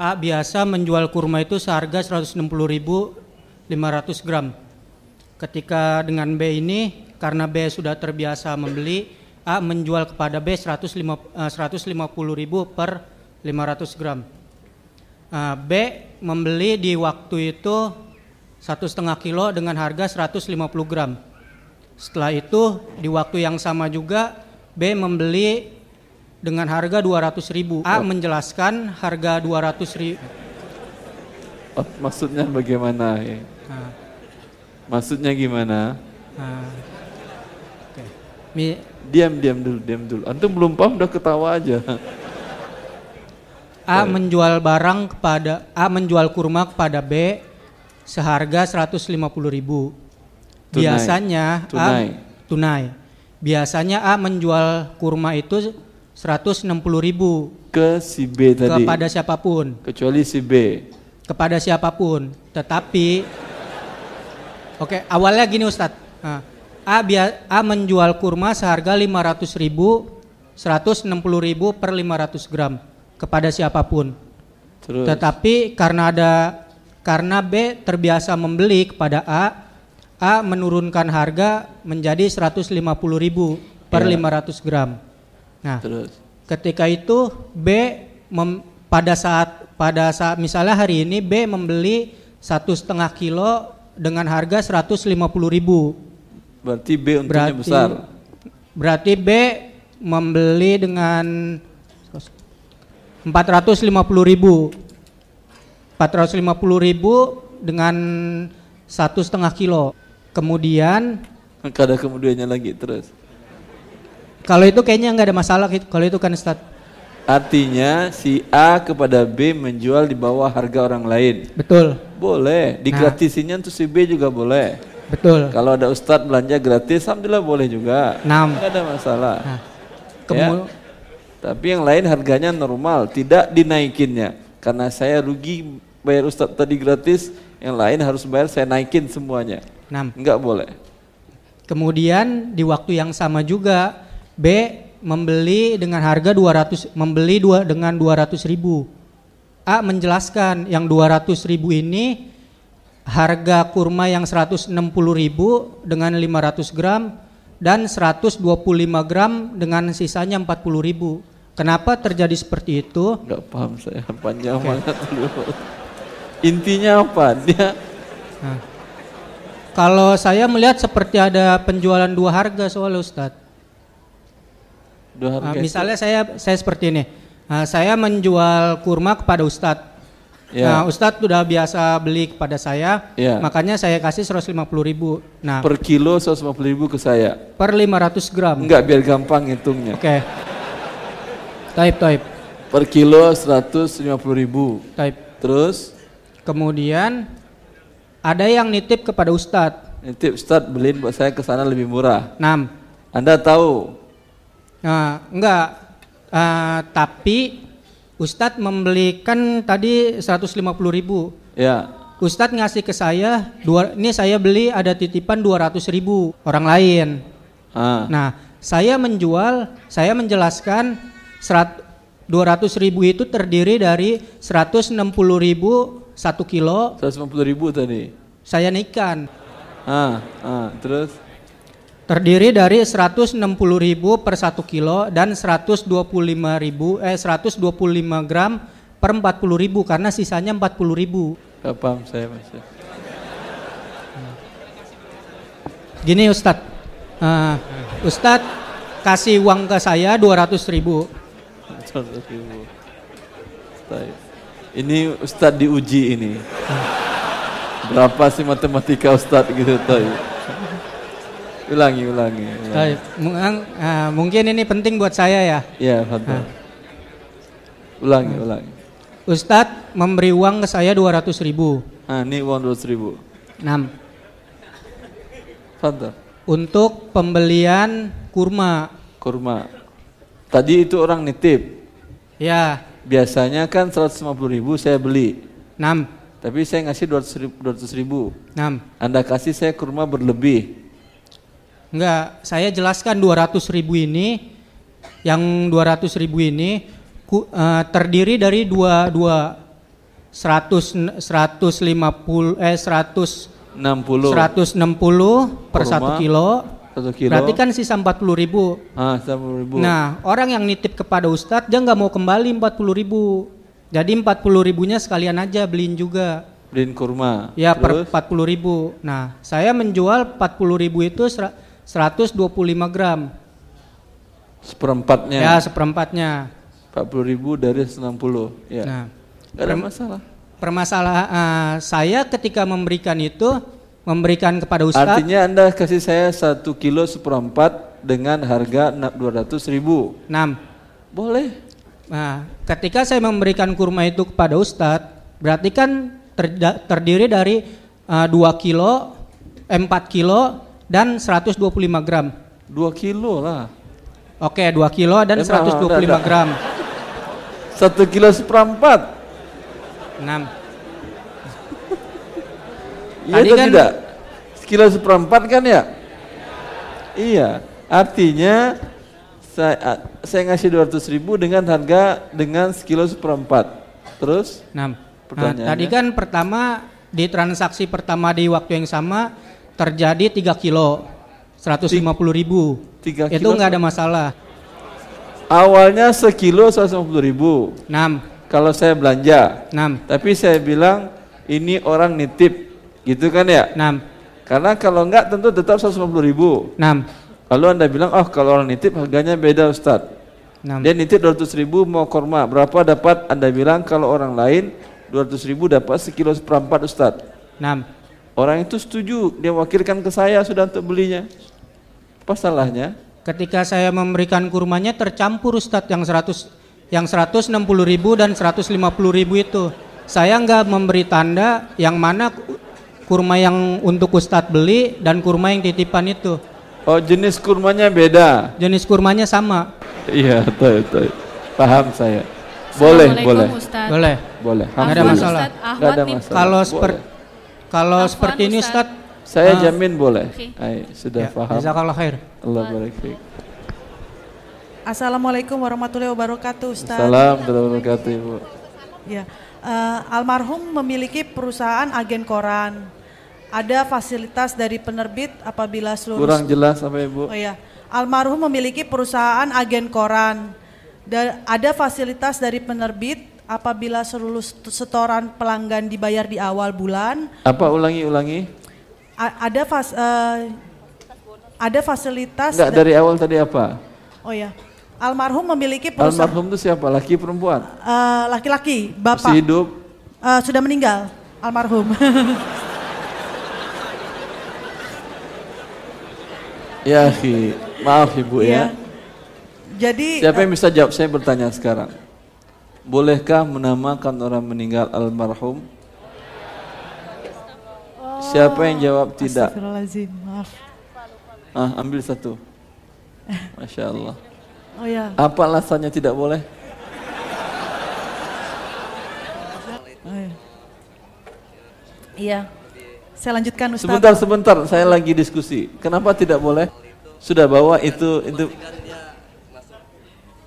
A biasa menjual kurma itu seharga 160.500 gram. Ketika dengan B ini, karena B sudah terbiasa membeli, A menjual kepada B 150 eh, 150.000 per 500 gram. Eh, B membeli di waktu itu satu setengah kilo dengan harga 150 gram. Setelah itu di waktu yang sama juga B membeli dengan harga 200 ribu. A menjelaskan harga 200 ribu. Oh, maksudnya bagaimana? ya? Maksudnya gimana? nah, oke. Diam, diam dulu, diam dulu. Antum belum paham udah ketawa aja. A menjual barang kepada A menjual kurma kepada B seharga 150 ribu. Biasanya Tunai. A tunai. Biasanya A menjual kurma itu 160 ribu Ke si B tadi. kepada siapa pun. Kecuali si B. kepada siapa pun. Tetapi, oke awalnya gini Ustadz, Nah, A, bia- A menjual kurma seharga 500 ribu, 160 ribu per 500 gram kepada siapa pun. Terus? Tetapi karena ada karena B terbiasa membeli kepada A, A menurunkan harga menjadi 150 ribu per Ya. 500 gram. Nah, Terus? ketika itu B mem- pada saat pada saat misalnya hari ini B membeli satu setengah kilo dengan harga 150 ribu. Berarti B untungnya besar. Berarti B membeli dengan 450 ribu. 450 ribu dengan satu setengah kilo. Kemudian Maka ada kemudiannya lagi terus. kalau itu kayaknya nggak ada masalah gitu. kalau itu kan Ustaz. Artinya si A kepada B menjual di bawah harga orang lain. Betul. Boleh, digratisinnya untuk si B juga boleh. Betul. Kalau ada ustadz belanja gratis, alhamdulillah boleh juga. Enam. Nggak ada masalah. Kemu- Ya. Tapi yang lain harganya normal, tidak dinaikinnya. Karena saya rugi bayar ustadz tadi gratis, yang lain harus bayar saya naikin semuanya. Enam. Enggak boleh. Kemudian di waktu yang sama juga B membeli dengan harga 200 membeli dua dengan 200 ribu. A menjelaskan yang 200 ribu ini harga kurma yang 160 ribu dengan 500 gram dan 125 gram dengan sisanya 40 ribu. Kenapa terjadi seperti itu? Enggak paham saya, panjang banget dulu. Intinya apa? Dia Nah, kalau saya melihat seperti ada penjualan dua harga soal Ustadz. dua Nah, harga misalnya saya saya seperti ini, Nah, saya menjual kurma kepada Ustadz. Ya. Nah, Ustadz sudah biasa beli kepada saya, Ya. makanya saya kasih 150 ribu. Nah, per kilo 150 ribu ke saya. per 500 gram. Enggak biar gampang ngitungnya. Oke. Type type. Per kilo 150 ribu. Type. Terus Kemudian ada yang nitip kepada Ustadz. nitip Ustadz beliin buat saya ke sana lebih murah. 6. Anda tahu Nah, enggak. Ah, tapi Ustadz membelikan tadi 150 ribu. ya Ustadz ngasih ke saya, dua, ini saya beli ada titipan 200 ribu orang lain. Ah. Nah, saya menjual, saya menjelaskan serat, 200 ribu itu terdiri dari 160 ribu satu kilo, 150 ribu tadi. saya naikkan. Ah, ah, terus Terdiri dari 160 ribu per satu kilo dan 125 ribu, eh 125 gram per 40 ribu karena sisanya 40 ribu. Gak paham saya masih. Gini Ustadz, Ah, Ustadz kasih uang ke saya 200 ribu. 100 ribu. Ini Ustadz diuji ini. Berapa sih matematika Ustadz gitu Toy? Ulangi, ulangi. ulangi. Baik, mung- ah, mungkin ini penting buat saya ya. Ya, Fadol. Ulangi, ulangi. Ustadz memberi uang ke saya 200 ribu. Ah, ini uang 200 ribu. 6. Fadol. Untuk pembelian kurma. Kurma. Tadi itu orang nitip. Ya, Biasanya kan 150 ribu saya beli. 6. Tapi saya ngasih 200 ribu. 200 ribu. 6. Anda kasih saya kurma berlebih. Enggak, saya jelaskan 200 ribu ini, yang 200 ribu ini ku- eh, terdiri dari dua dua 100 n- 150 eh 100 60. 160 per satu kilo. satu kilo. Berarti kan sisa 40 ribu. Ah, 150 ribu. Nah, orang yang nitip kepada Ustadz dia nggak mau kembali 40 ribu. Jadi 40 ribunya sekalian aja beliin juga. Beliin kurma. Ya Terus? per 40 ribu. Nah, saya menjual 40 ribu itu 125 gram. seperempatnya. Ya seperempatnya. 40 ribu dari 160. Ya. Nah, Gak ada masalah. Permasalahan eh, saya ketika memberikan itu memberikan kepada Ustadz. Artinya Anda kasih saya satu kilo seperempat dengan harga 200 ribu. 6. Boleh. Nah, ketika saya memberikan kurma itu kepada Ustadz, berarti kan terdiri dari eh, 2 kilo, 4 kilo, dan 125 gram. 2 kilo lah. Oke, 2 kilo dan Eh, 125 enggak, enggak. gram. Satu kilo seperempat. 6. Iya atau kan- tidak? Sekilo seperempat kan ya? Iya. Artinya saya, saya ngasih 200 ribu dengan harga dengan sekilo seperempat. Terus? 6. Nah, tadi kan pertama di transaksi pertama di waktu yang sama terjadi 3 kilo 150 ribu. Tiga Itu kilo nggak ada masalah. Awalnya sekilo 150 ribu. 6. Kalau saya belanja. 6. Tapi saya bilang ini orang nitip. Gitu kan ya? 6. Karena kalau enggak tentu tetap 150 ribu. 6. Lalu anda bilang, oh kalau orang nitip harganya beda Ustadz. Enam. Dia nitip 200 ribu mau korma. Berapa dapat anda bilang kalau orang lain 200 ribu dapat sekilo seperempat Ustadz. Enam. Orang itu setuju, dia wakilkan ke saya sudah untuk belinya. Apa salahnya? Ketika saya memberikan kurmanya tercampur Ustadz yang 100 yang 160 ribu dan 150 ribu itu. Saya nggak memberi tanda yang mana kurma yang untuk Ustadz beli dan kurma yang titipan itu. Oh jenis kurmanya beda. Jenis kurmanya sama. Iya, betul. Paham saya. Boleh, boleh. Ustadz. Boleh. Boleh. Nggak ada masalah. Nggak ada masalah. Kalau seperti kalau seperti ini Ustadz Saya ah, jamin boleh. Oke. Ay, sudah Ya, paham. jazakallah khair. Allah barik fiik. Assalamualaikum warahmatullahi wabarakatuh, Ustaz. Salam warahmatullahi wabarakatuh, Ibu. Ya, eh, almarhum memiliki perusahaan agen koran. Ada fasilitas dari penerbit apabila seluruh Kurang jelas apa Ibu? Oh ya, almarhum memiliki perusahaan agen koran. Dan ada fasilitas dari penerbit apabila seluruh setoran pelanggan dibayar di awal bulan. Apa ulangi ulangi? A- ada fas, eh, ada fasilitas. Enggak da- dari awal tadi apa? Oh ya, almarhum memiliki perusahaan Almarhum itu siapa? Laki perempuan? eh, laki-laki, bapak. Masih hidup? Eh, sudah meninggal, almarhum. Ya, akhi. maaf Ibu Iya. ya. Jadi Siapa yang bisa jawab? Saya bertanya sekarang. Bolehkah menamakan orang meninggal almarhum? Siapa yang jawab tidak? Maaf. Ah, ambil satu. Masya Allah. Oh ya. Apa alasannya tidak boleh? Oh, ya. Iya. Saya lanjutkan Ustaz. Sebentar, sebentar. Saya lagi diskusi. Kenapa tidak boleh? Sudah bawa itu itu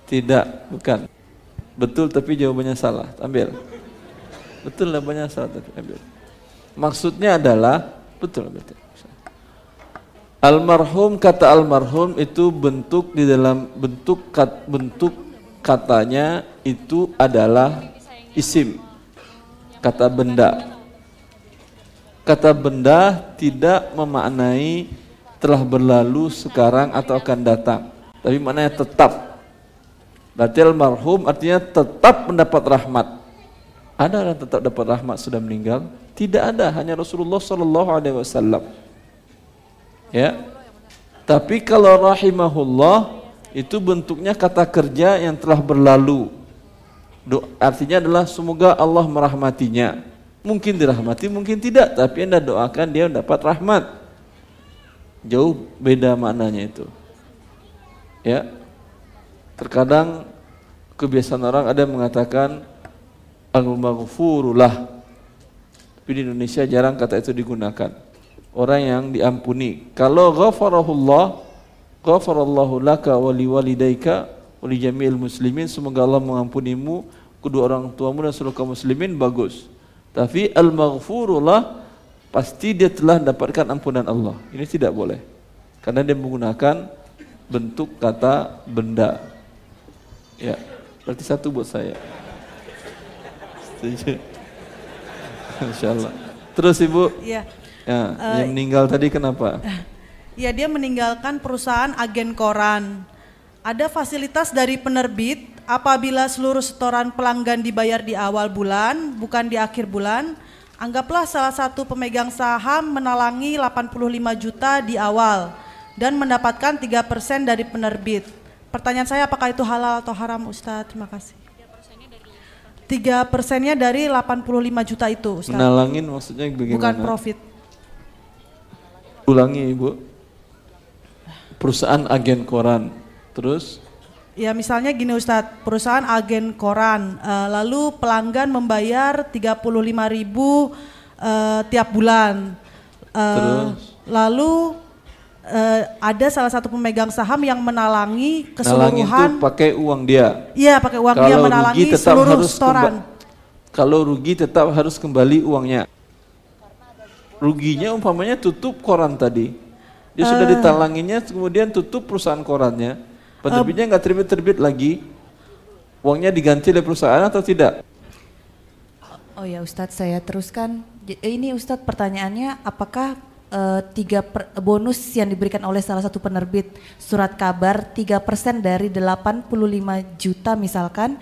tidak, bukan. Betul tapi jawabannya salah. Ambil. Betul jawabannya salah tapi ambil. Maksudnya adalah betul betul. Almarhum kata almarhum itu bentuk di dalam bentuk kat, bentuk katanya itu adalah isim kata benda kata benda tidak memaknai telah berlalu sekarang atau akan datang tapi maknanya tetap berarti almarhum artinya tetap mendapat rahmat. Ada orang tetap dapat rahmat sudah meninggal? Tidak ada hanya Rasulullah Shallallahu Alaihi Wasallam. Ya. Tapi kalau rahimahullah itu bentuknya kata kerja yang telah berlalu. Artinya adalah semoga Allah merahmatinya. Mungkin dirahmati mungkin tidak tapi anda doakan dia mendapat rahmat. Jauh beda maknanya itu. Ya terkadang kebiasaan orang ada yang mengatakan al-maghfurullah tapi di Indonesia jarang kata itu digunakan. Orang yang diampuni. Kalau ghafarahullah ghafarallahu laka wa liwalidayka wa li jami'il muslimin semoga Allah mengampunimu kedua orang tuamu dan seluruh kaum muslimin bagus. Tapi al-maghfurullah pasti dia telah mendapatkan ampunan Allah. Ini tidak boleh. Karena dia menggunakan bentuk kata benda ya berarti satu buat saya setuju insyaallah terus ibu Iya. ya Eh, yang meninggal tadi kenapa Ya dia meninggalkan perusahaan agen koran. Ada fasilitas dari penerbit apabila seluruh setoran pelanggan dibayar di awal bulan, bukan di akhir bulan. Anggaplah salah satu pemegang saham menalangi 85 juta di awal dan mendapatkan 3% dari penerbit. Pertanyaan saya apakah itu halal atau haram Ustadz? Terima kasih. Tiga persennya dari 85 juta itu Ustadz. menalangin maksudnya bagaimana Bukan profit. ulangi ibu perusahaan agen koran terus Ya misalnya gini Ustadz, perusahaan agen koran, eh, lalu pelanggan membayar 35 ribu eh, tiap bulan. Eh, Terus? Lalu eh, ada salah satu pemegang saham yang menalangi keseluruhan. itu pakai uang dia Iya pakai uang dia Kalau menalangi rugi tetap seluruh harus setoran. kalau rugi tetap harus kembali uangnya ruginya umpamanya tutup koran tadi dia sudah Eh. ditalanginya kemudian tutup perusahaan korannya penerbitnya nggak terbit-terbit lagi uangnya diganti oleh perusahaan atau tidak Oh ya Ustadz saya teruskan. Ini Ustadz pertanyaannya apakah eh, tiga per- bonus yang diberikan oleh salah satu penerbit surat kabar 3% dari 85 juta misalkan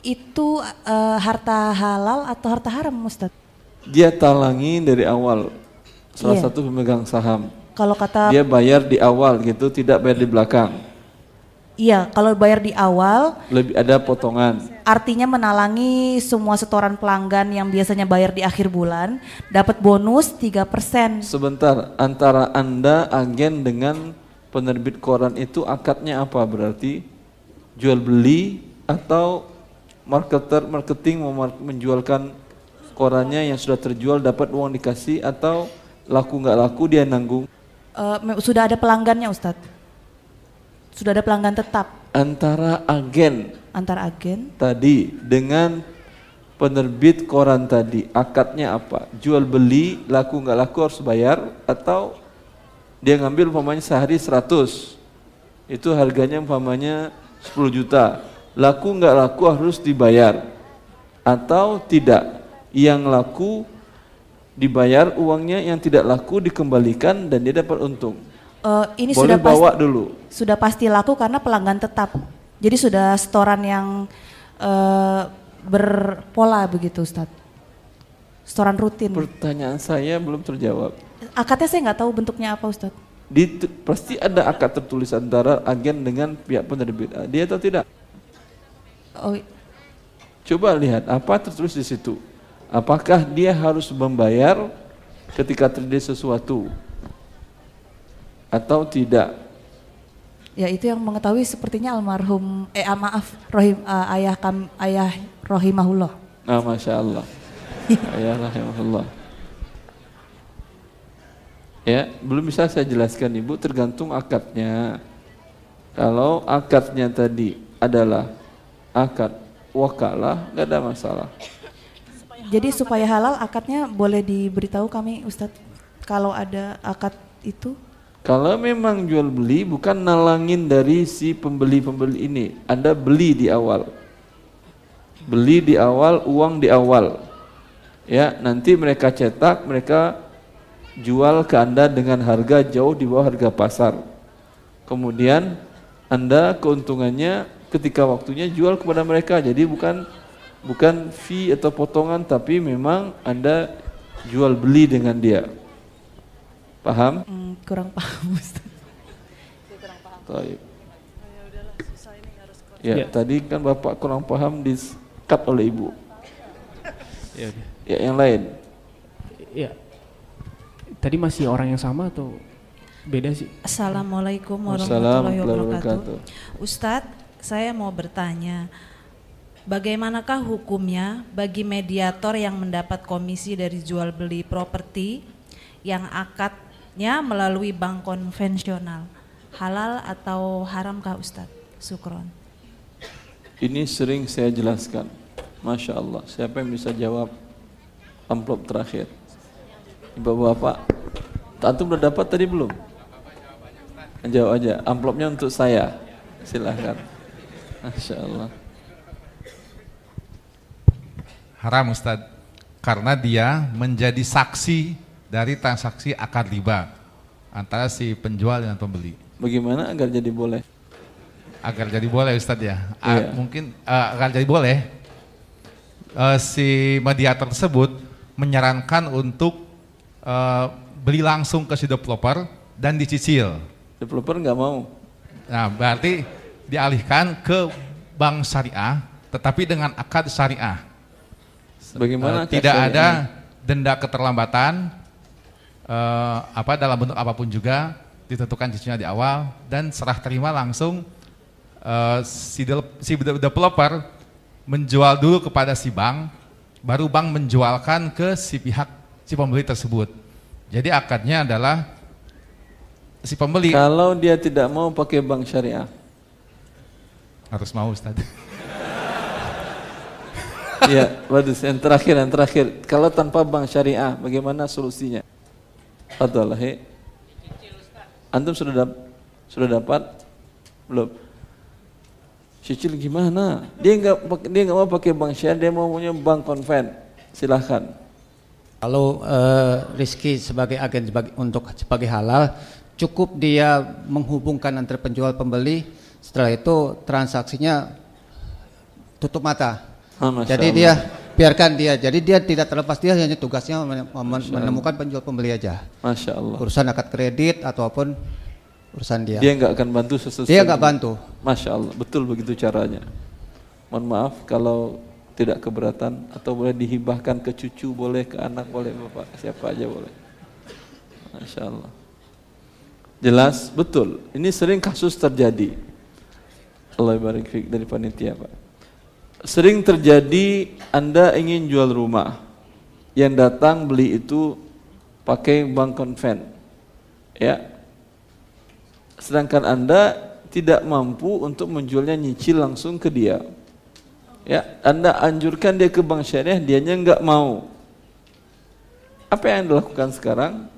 Itu eh, harta halal atau harta haram Ustadz? Dia talangi dari awal. Salah Iya. satu pemegang saham. Kalau kata Dia bayar di awal gitu, tidak bayar di belakang. iya, kalau bayar di awal Lebih ada potongan. Artinya menalangi semua setoran pelanggan yang biasanya bayar di akhir bulan dapat bonus 3%. Sebentar, antara Anda agen dengan penerbit koran itu akadnya apa berarti? Jual beli atau marketer marketing menjualkan korannya yang sudah terjual dapat uang dikasih atau laku nggak laku dia nanggung? Me- sudah ada pelanggannya Ustadz. Sudah ada pelanggan tetap Antara agen antar agen. tadi dengan penerbit koran tadi. Akadnya apa? Jual beli laku nggak laku harus bayar atau dia ngambil umpamanya sehari 100 itu harganya umpamanya 10 juta. Laku nggak laku harus dibayar. Atau tidak? Yang laku dibayar uangnya yang tidak laku dikembalikan dan dia dapat untung Eh, ini boleh sudah bawa pasti, dulu sudah pasti laku karena pelanggan tetap. Jadi sudah setoran yang eh, berpola begitu Ustadz. Setoran rutin. pertanyaan saya belum terjawab Akadnya saya nggak tahu bentuknya apa Ustadz. di, pasti ada akad tertulis antara agen dengan pihak penerbit dia atau tidak Oh, Coba lihat apa tertulis di situ. Apakah dia harus membayar ketika terjadi sesuatu atau tidak? ya itu yang mengetahui sepertinya almarhum eh ah, maaf rohim eh, ayah kam ayah rohimahullah. Nah, masya Allah. ya rahimahullah. Ya, belum bisa saya jelaskan ibu, tergantung akadnya. Kalau akadnya tadi adalah akad wakalah, nggak ada masalah. Jadi supaya halal akadnya boleh diberitahu kami Ustadz kalau ada akad itu. Kalau memang jual beli bukan nalangin dari si pembeli-pembeli ini. Anda beli di awal. Beli di awal, uang di awal. Ya, nanti mereka cetak, mereka jual ke Anda dengan harga jauh di bawah harga pasar. Kemudian Anda keuntungannya ketika waktunya jual kepada mereka. Jadi bukan bukan fee atau potongan tapi memang Anda jual beli dengan dia. Paham? Hmm, kurang paham Ustadz. Taib. Ya, Ya. tadi kan Bapak kurang paham di-cut oleh Ibu. Ya, Ya, yang lain. Ya. Tadi masih orang yang sama atau beda sih? Assalamualaikum Waalaikumsalam warahmatullahi wabarakatuh. Ustadz, saya mau bertanya, bagaimanakah hukumnya bagi mediator yang mendapat komisi dari jual beli properti yang akadnya melalui bank konvensional? Halal atau haramkah Ustadz? Sukron. Ini sering saya jelaskan. Masya Allah. Siapa yang bisa jawab amplop terakhir? Ibu bapak. Antum udah dapat tadi belum? Jawab aja. Amplopnya untuk saya. Silahkan. Masya Allah. Haram Ustadz. Karena dia menjadi saksi dari transaksi akad riba antara si penjual dengan pembeli. Bagaimana agar jadi boleh? Agar jadi boleh Ustadz ya. A- Iya. Mungkin eh, agar jadi boleh eh, si mediator tersebut menyarankan untuk eh, beli langsung ke si developer dan dicicil. Developer nggak mau. Nah, berarti dialihkan ke bank syariah, tetapi dengan akad syariah. Bagaimana akad tidak syariah ada denda keterlambatan, eh, apa dalam bentuk apa pun juga ditentukan cicilannya di awal dan serah terima langsung eh, si, developer menjual dulu kepada si bank, baru bank menjualkan ke si pihak si pembeli tersebut. Jadi akadnya adalah si pembeli Kalau dia tidak mau pakai bank syariah, harus mau Ustaz. Iya, bagus. Yang terakhir, yang terakhir. Kalau tanpa bank syariah, bagaimana solusinya? Fadol, he. Antum sudah dap sudah dapat? Belum. Cicil gimana? Dia nggak dia nggak mau pakai bank syariah, dia mau punya bank konven. Silahkan. Kalau eh, Rizky sebagai agen sebagai, untuk sebagai halal, cukup dia menghubungkan antara penjual pembeli. Setelah itu transaksinya tutup mata. Ah, jadi Allah. dia biarkan dia. Jadi dia tidak terlepas dia hanya tugasnya men- men- menemukan penjual pembeli aja. Masya Allah. Urusan akad kredit ataupun urusan dia. Dia nggak akan bantu sesuatu. Dia nggak bantu. Masya Allah, betul begitu caranya. Mohon maaf kalau tidak keberatan atau boleh dihibahkan ke cucu, boleh ke anak, boleh bapak, siapa aja boleh. Masya Allah. Jelas, betul. Ini sering kasus terjadi. Allah barik dari panitia Pak. Sering terjadi Anda ingin jual rumah. Yang datang beli itu pakai bank konven. Ya, sedangkan Anda tidak mampu untuk menjualnya nyicil langsung ke dia. Ya, Anda anjurkan dia ke bank syariah, dianya nggak mau. Apa yang Anda lakukan sekarang?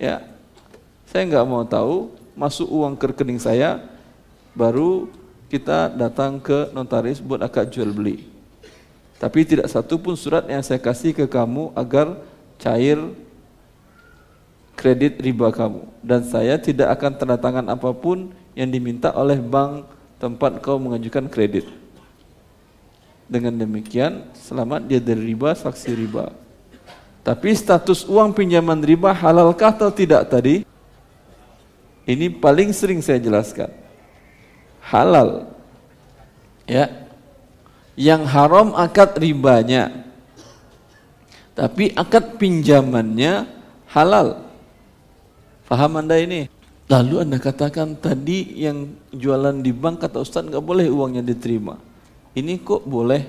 Ya, saya nggak mau tahu, masuk uang ke rekening saya, baru kita datang ke notaris buat akad jual beli. Tapi tidak satu pun surat yang saya kasih ke kamu agar cair kredit riba kamu dan saya tidak akan tanda tangan apa pun yang diminta oleh bank tempat kau mengajukan kredit. Dengan demikian, selamat dia dari riba, saksi riba. Tapi status uang pinjaman riba halalkah atau tidak tadi? Ini paling sering saya jelaskan. Halal. Ya. Yang haram akad ribanya. Tapi akad pinjamannya halal. Faham Anda ini? Lalu Anda katakan tadi yang jualan di bank kata Ustaz nggak boleh uangnya diterima. Ini kok boleh?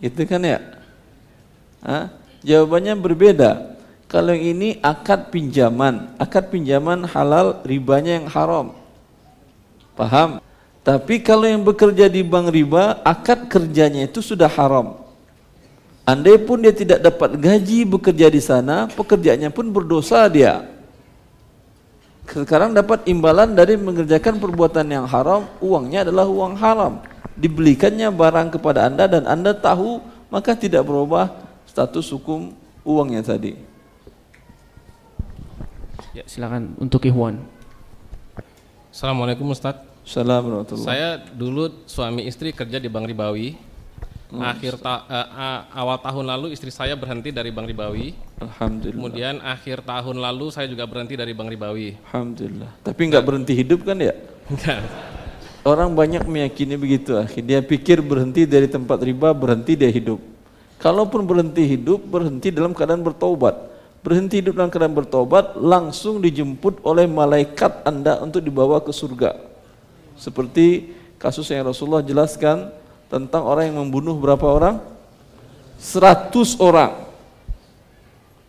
Itu kan ya? Hah? Jawabannya berbeda. Kalau yang ini akad pinjaman, akad pinjaman halal, ribanya yang haram. Paham? Tapi kalau yang bekerja di bank riba, akad kerjanya itu sudah haram. Andai pun dia tidak dapat gaji bekerja di sana, pekerjaannya pun berdosa dia. Sekarang dapat imbalan dari mengerjakan perbuatan yang haram, uangnya adalah uang haram. Dibelikannya barang kepada Anda dan Anda tahu, maka tidak berubah status hukum uangnya tadi. Ya, silakan untuk Ikhwan. Assalamualaikum Ustaz. Assalamualaikum Saya dulu suami istri kerja di Bank Ribawi. Hmm. Akhir ta- eh, a- awal tahun lalu istri saya berhenti dari Bank Ribawi. Alhamdulillah. Kemudian akhir tahun lalu saya juga berhenti dari Bank Ribawi. Alhamdulillah. Tapi nggak berhenti hidup kan ya? Enggak. Orang banyak meyakini begitu. akhi. Dia pikir berhenti dari tempat riba, berhenti dia hidup. Kalaupun berhenti hidup, berhenti dalam keadaan bertobat. Berhenti hidup dalam keadaan bertobat, langsung dijemput oleh malaikat Anda untuk dibawa ke surga. Seperti kasus yang Rasulullah jelaskan tentang orang yang membunuh berapa orang? 100 orang.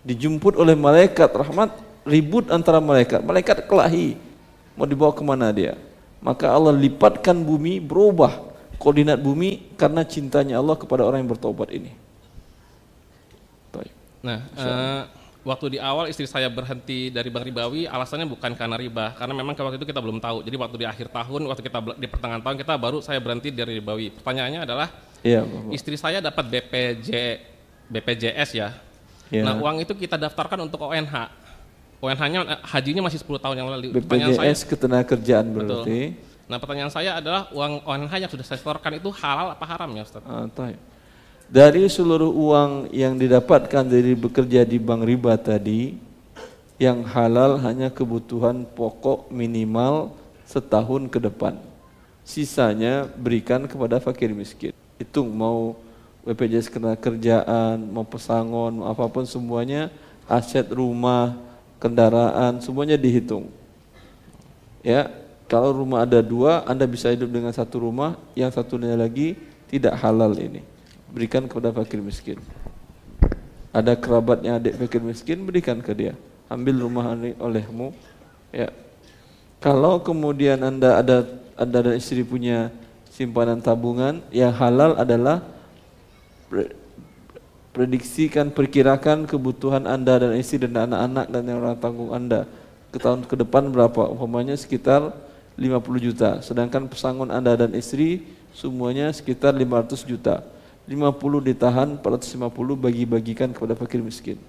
Dijemput oleh malaikat rahmat, ribut antara malaikat. Malaikat kelahi, mau dibawa ke mana dia? Maka Allah lipatkan bumi, berubah koordinat bumi karena cintanya Allah kepada orang yang bertobat ini. Baik. Nah, eh, waktu di awal istri saya berhenti dari Bank Ribawi, alasannya bukan karena riba, karena memang waktu itu kita belum tahu. Jadi waktu di akhir tahun, waktu kita di pertengahan tahun kita baru saya berhenti dari Ribawi. Pertanyaannya adalah, Iya, istri saya dapat BPJ, BPJS ya. Iya. Nah, uang itu kita daftarkan untuk ONH. ONH-nya eh, hajinya masih 10 tahun yang lalu. Pertanyaan saya, BPJS ketenagakerjaan Betul. berarti. Nah, pertanyaan saya adalah uang ONH yang sudah saya setorkan itu halal apa haram ya, Ustaz? Ah, taib. Dari seluruh uang yang didapatkan dari bekerja di bank riba tadi, yang halal hanya kebutuhan pokok minimal setahun ke depan. Sisanya berikan kepada fakir miskin. Hitung mau BPJS ketenagakerjaan, mau pesangon, mau apa pun semuanya, aset rumah, kendaraan, semuanya dihitung. Ya, kalau rumah ada dua, Anda bisa hidup dengan satu rumah, yang satunya lagi tidak halal ini. Berikan kepada fakir miskin. Ada kerabatnya adik fakir miskin, berikan ke dia. Ambil rumah olehmu. Ya. Kalau kemudian Anda ada Anda dan istri punya simpanan tabungan, yang halal adalah pre- prediksikan, perkirakan kebutuhan Anda dan istri dan anak-anak dan yang orang tanggung Anda ke tahun ke depan berapa? Umpamanya sekitar 50 juta. Sedangkan pesangon Anda dan istri semuanya sekitar 500 juta. 50 ditahan, 450 bagi-bagikan kepada fakir miskin.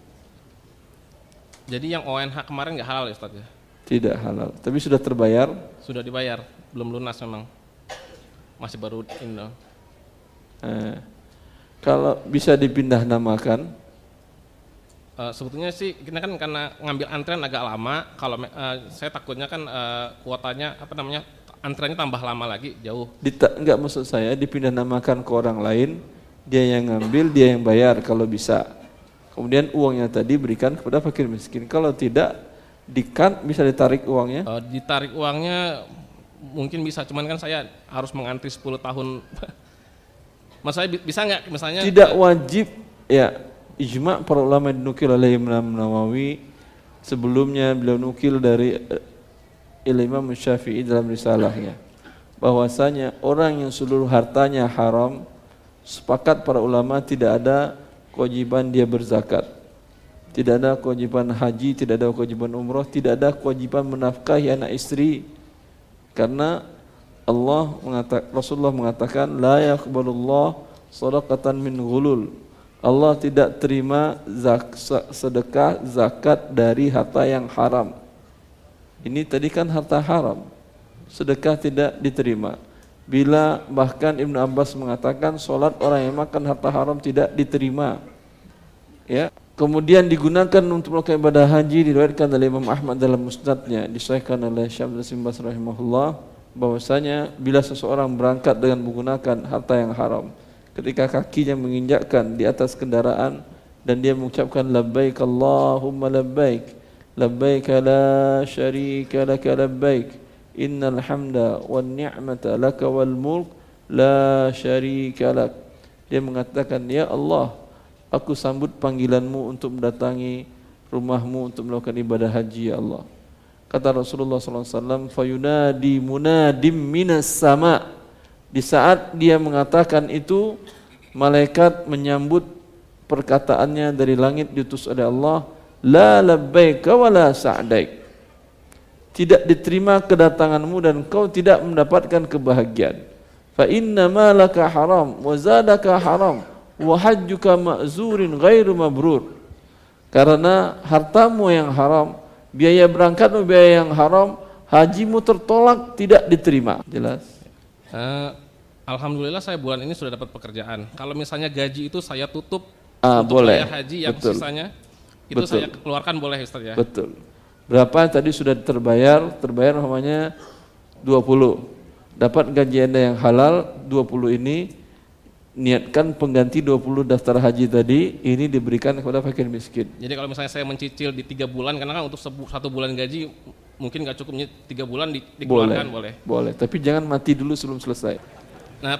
Jadi yang ONH kemarin nggak halal ya, Ustaz ya? Tidak halal, tapi sudah terbayar. Sudah dibayar, belum lunas memang. Masih baru ini. Eh, kalau bisa dipindah namakan, Uh, sebetulnya sih kita kan karena ngambil antrian agak lama. Kalau uh, saya takutnya kan uh, kuotanya apa namanya antriannya tambah lama lagi jauh. Dita, enggak maksud saya dipindah namakan ke orang lain, dia yang ngambil, dia yang bayar kalau bisa. Kemudian uangnya tadi berikan kepada fakir miskin. Kalau tidak, dikat bisa ditarik uangnya? Uh, ditarik uangnya mungkin bisa, cuman kan saya harus mengantri 10 tahun. Mas saya bisa nggak misalnya? Tidak wajib, ya ijma para ulama dinukil oleh Imam Nawawi sebelumnya beliau nukil dari uh, Imam Syafi'i dalam risalahnya bahwasanya orang yang seluruh hartanya haram sepakat para ulama tidak ada kewajiban dia berzakat tidak ada kewajiban haji tidak ada kewajiban umrah tidak ada kewajiban menafkahi anak istri karena Allah mengatakan Rasulullah mengatakan la yaqbalullah sadaqatan min ghulul Allah tidak terima zak, sedekah zakat dari harta yang haram. Ini tadi kan harta haram. Sedekah tidak diterima. Bila bahkan Ibn Abbas mengatakan solat orang yang makan harta haram tidak diterima. Ya, kemudian digunakan untuk melakukan ibadah haji diriwayatkan oleh Imam Ahmad dalam musnadnya disahkan oleh Syekh Simbas rahimahullah bahwasanya bila seseorang berangkat dengan menggunakan harta yang haram ketika kakinya menginjakkan di atas kendaraan dan dia mengucapkan labbaik Allahumma labbaik labbaik la syarika laka labbaik innal hamda wan ni'mata laka wal mulk la syarika lak. Dia mengatakan ya Allah aku sambut panggilanmu untuk mendatangi rumahmu untuk melakukan ibadah haji ya Allah. Kata Rasulullah SAW fayunadi munadim minas sama' Di saat dia mengatakan itu, malaikat menyambut perkataannya dari langit diutus oleh Allah, la labbaika wa la sa'daik. Tidak diterima kedatanganmu dan kau tidak mendapatkan kebahagiaan. Fa inna ma laka haram wa zadaka haram wa hajjuka ma'zurin ghairu mabrur. Karena hartamu yang haram, biaya berangkatmu biaya yang haram, hajimu tertolak tidak diterima. Jelas? Uh, Alhamdulillah saya bulan ini sudah dapat pekerjaan. Kalau misalnya gaji itu saya tutup ah, untuk boleh. haji yang Betul. sisanya itu Betul. saya keluarkan boleh Ustaz ya. Betul. Berapa tadi sudah terbayar? Terbayar namanya 20. Dapat gaji Anda yang halal 20 ini niatkan pengganti 20 daftar haji tadi ini diberikan kepada fakir miskin. Jadi kalau misalnya saya mencicil di tiga bulan karena kan untuk satu bulan gaji mungkin nggak cukup tiga bulan di, dikeluarkan boleh. Boleh. Tapi jangan mati dulu sebelum selesai. Nah,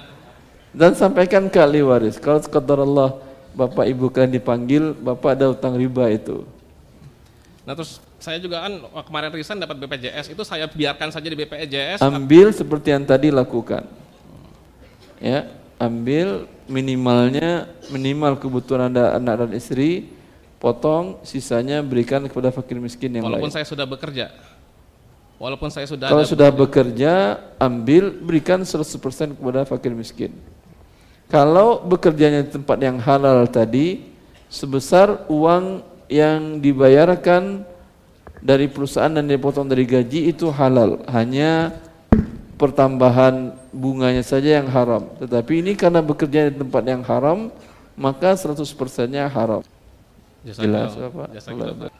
Dan sampaikan ke ahli waris. Kalau sekadar Allah bapak ibu kalian dipanggil, bapak ada utang riba itu. nah terus saya juga kan kemarin resign dapat BPJS itu saya biarkan saja di BPJS. Ambil seperti yang tadi lakukan. Ya, ambil minimalnya minimal kebutuhan anda anak dan istri, potong sisanya berikan kepada fakir miskin yang walaupun lain. saya sudah bekerja. Walaupun saya sudah Kalau sudah bekerja, ambil berikan 100% kepada fakir miskin. Kalau bekerjanya di tempat yang halal tadi, sebesar uang yang dibayarkan dari perusahaan dan dipotong dari gaji itu halal. Hanya pertambahan bunganya saja yang haram. Tetapi ini karena bekerja di tempat yang haram, maka 100%-nya haram. Jazakallah. Jelas Bapak? Jazakallah.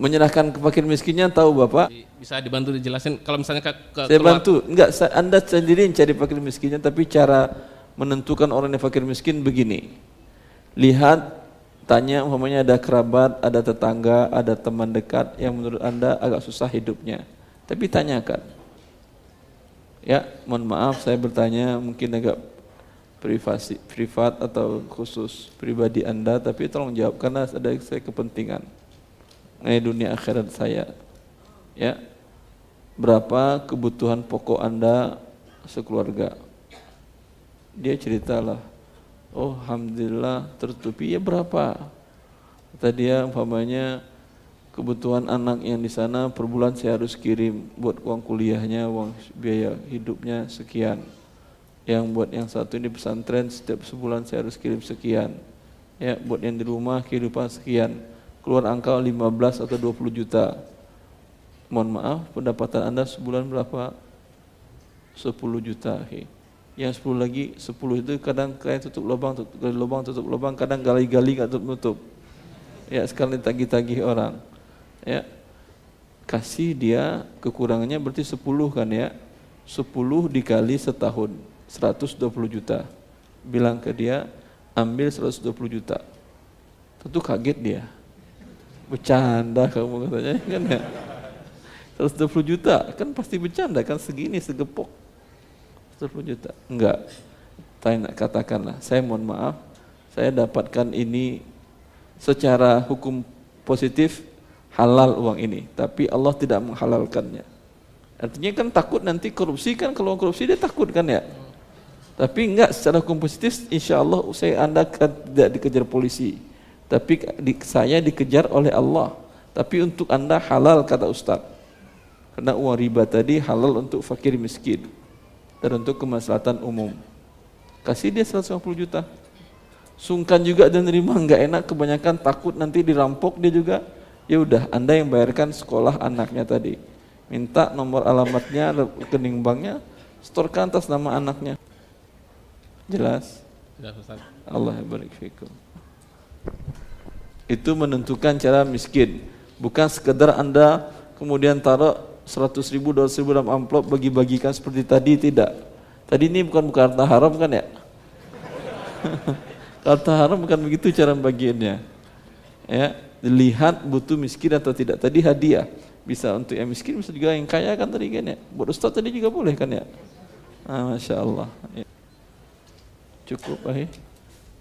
Menyerahkan ke fakir miskinnya tahu Bapak? bisa dibantu dijelasin kalau misalnya ke, ke Saya keluar- bantu. Enggak, Anda sendiri yang cari fakir miskinnya, tapi cara menentukan orang yang fakir miskin begini. Lihat, tanya umpamanya ada kerabat, ada tetangga, ada teman dekat yang menurut Anda agak susah hidupnya. Tapi tanyakan. Ya, mohon maaf saya bertanya mungkin agak privasi, privat atau khusus pribadi Anda, tapi tolong jawab karena ada saya kepentingan mengenai dunia akhirat saya. Ya, berapa kebutuhan pokok Anda sekeluarga? Dia ceritalah, oh Alhamdulillah tertutupi, ya berapa? Kata dia umpamanya kebutuhan anak yang di sana per bulan saya harus kirim buat uang kuliahnya, uang biaya hidupnya sekian. Yang buat yang satu ini pesantren setiap sebulan saya harus kirim sekian. Ya, buat yang di rumah kehidupan sekian. Keluar angka 15 atau 20 juta. Mohon maaf, pendapatan Anda sebulan berapa? 10 juta. He. Yang 10 lagi 10 itu kadang kayak tutup lubang tutup gali lubang tutup lubang kadang gali-gali nggak tutup nutup. Ya sekali tagih-tagih orang. Ya. Kasih dia kekurangannya berarti 10 kan ya. 10 dikali setahun 120 juta. Bilang ke dia ambil 120 juta. Tentu kaget dia. Bercanda kamu katanya kan ya. 120 juta kan pasti bercanda kan segini segepok 120 juta. Enggak. Nak katakanlah saya mohon maaf saya dapatkan ini secara hukum positif halal uang ini. Tapi Allah tidak menghalalkannya. Artinya kan takut nanti korupsi kan kalau korupsi dia takut kan ya? Tapi enggak secara hukum positif insya Allah saya anda tidak dikejar polisi. Tapi di, saya dikejar oleh Allah. Tapi untuk anda halal kata Ustadz karena uang riba tadi halal untuk fakir miskin dan untuk kemaslahatan umum. Kasih dia 150 juta. Sungkan juga dan nerima nggak enak kebanyakan takut nanti dirampok dia juga. Ya udah, Anda yang bayarkan sekolah anaknya tadi. Minta nomor alamatnya, rekening banknya, setorkan atas nama anaknya. Jelas? Jelas Ustaz. Allah barik fikum. Itu menentukan cara miskin. Bukan sekedar Anda kemudian taruh 100 ribu, 200 ribu dalam amplop bagi-bagikan seperti tadi tidak. Tadi ini bukan bukan harta haram kan ya? harta haram bukan begitu cara bagiannya. Ya, dilihat butuh miskin atau tidak. Tadi hadiah bisa untuk yang miskin, bisa juga yang kaya kan tadi kan ya. Buat Ustaz tadi juga boleh kan ya? Ah, Masya Allah. Ya. Cukup, Ahi.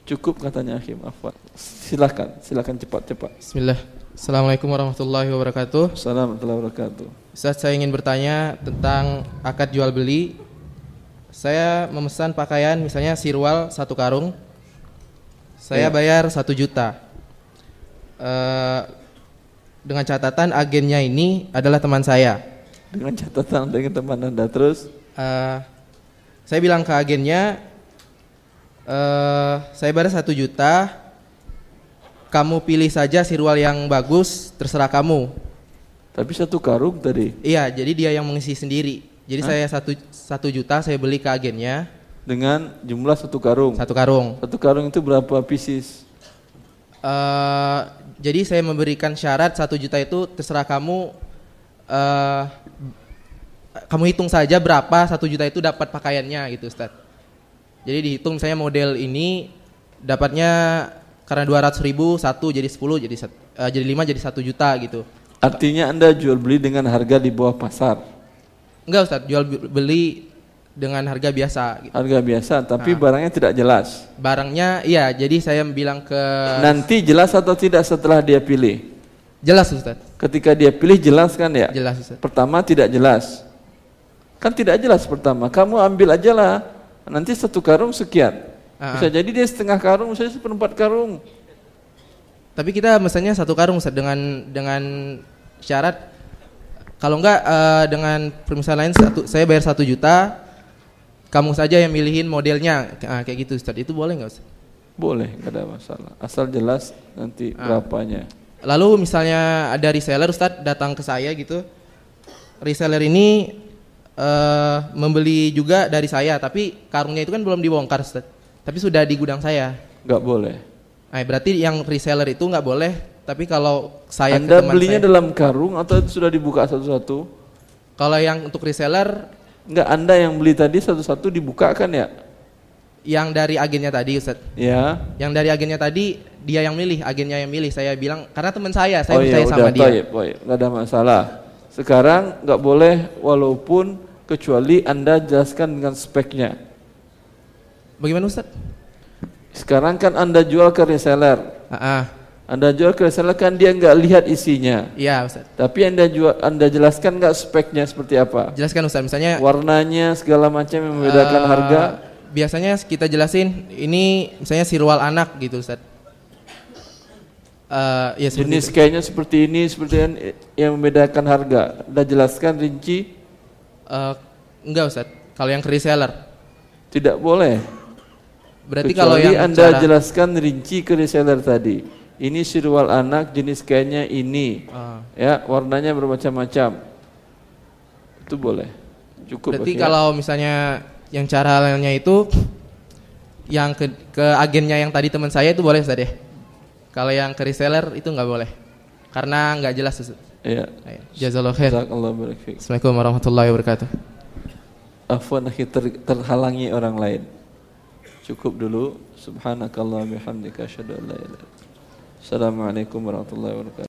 Cukup katanya Hakim Afwan. Silakan, silakan cepat-cepat. Bismillah. Assalamualaikum warahmatullahi wabarakatuh. Assalamualaikum warahmatullahi wabarakatuh. Ustaz saya ingin bertanya tentang akad jual beli. Saya memesan pakaian misalnya sirwal satu karung. Saya Ya. bayar satu juta. Eh, dengan catatan agennya ini adalah teman saya. Dengan catatan dengan teman Anda terus Eh, saya bilang ke agennya, eh, saya bayar satu juta, kamu pilih saja sirwal yang bagus, terserah kamu. Tapi satu karung tadi. Iya, jadi dia yang mengisi sendiri. Jadi Hah? saya satu satu juta saya beli ke agennya. Dengan jumlah satu karung. Satu karung. Satu karung itu berapa pieces? Eh, jadi saya memberikan syarat satu juta itu terserah kamu. eh kamu hitung saja berapa satu juta itu dapat pakaiannya gitu, Ustaz. Jadi dihitung saya model ini dapatnya karena 200 ribu satu jadi 10 jadi eh, jadi 5 jadi satu juta gitu. Artinya Anda jual beli dengan harga di bawah pasar. Enggak Ustaz, jual beli dengan harga biasa gitu. Harga biasa, tapi Nah. barangnya tidak jelas. Barangnya iya, jadi saya bilang ke Nanti jelas atau tidak setelah dia pilih? Jelas Ustaz. Ketika dia pilih jelas kan ya? Jelas Ustaz. Pertama tidak jelas. Kan tidak jelas pertama. Kamu ambil aja lah. Nanti satu karung sekian. Ah, Bisa jadi dia setengah karung, misalnya seperempat karung. Tapi kita misalnya satu karung Ustaz, dengan dengan syarat kalau enggak eh, dengan permisalan lain satu, saya bayar satu juta, kamu saja yang milihin modelnya Ah, kayak gitu Ustaz. Itu boleh nggak Ustaz? Boleh, nggak ada masalah. Asal jelas nanti Ah. berapanya. Lalu misalnya ada reseller Ustaz datang ke saya gitu. Reseller ini eh, membeli juga dari saya, tapi karungnya itu kan belum dibongkar Ustaz. Tapi sudah di gudang saya. Nggak boleh. Nah, berarti yang reseller itu nggak boleh, tapi kalau saya ke Anda teman belinya saya- dalam karung atau sudah dibuka satu-satu? Kalau yang untuk reseller Enggak, Anda yang beli tadi satu-satu dibuka kan ya? yang dari agennya tadi Ustaz. Ya. Yang dari agennya tadi dia yang milih, agennya yang milih. Saya bilang karena teman saya, saya oh percaya iya, sama udah, dia. Toib, toib. Nggak ada masalah. Sekarang nggak boleh walaupun kecuali Anda jelaskan dengan speknya. Bagaimana Ustaz? Sekarang kan Anda jual ke reseller. Anda jual ke reseller kan dia nggak lihat isinya. Iya Ustaz. Tapi Anda jual Anda jelaskan nggak speknya seperti apa? Jelaskan Ustaz, misalnya warnanya segala macam yang membedakan eh, harga. Biasanya kita jelasin ini misalnya sirwal anak gitu Ustaz. Eh, ya Jenis itu. kayaknya seperti ini, seperti yang, yang membedakan harga. Anda jelaskan rinci? Eh, enggak Ustaz. Kalau yang ke reseller. Tidak boleh. Berarti Kecuali kalau yang Anda cara- jelaskan rinci ke reseller tadi. Ini sirwal anak jenis kainnya ini. Ah. Ya, warnanya bermacam-macam. Itu boleh. Cukup. Berarti Pak, ya. kalau misalnya yang cara halalnya itu yang ke, ke agennya yang tadi teman saya itu boleh Ustaz ya. Kalau yang ke reseller itu nggak boleh. Karena nggak jelas. Iya. Jazakallahu khair. Assalamualaikum warahmatullahi wabarakatuh. Afwan ter, terhalangi orang lain. Cukup dulu. Subhanakallah bihamdika asyhadu an la. Assalamualaikum warahmatullahi wabarakatuh.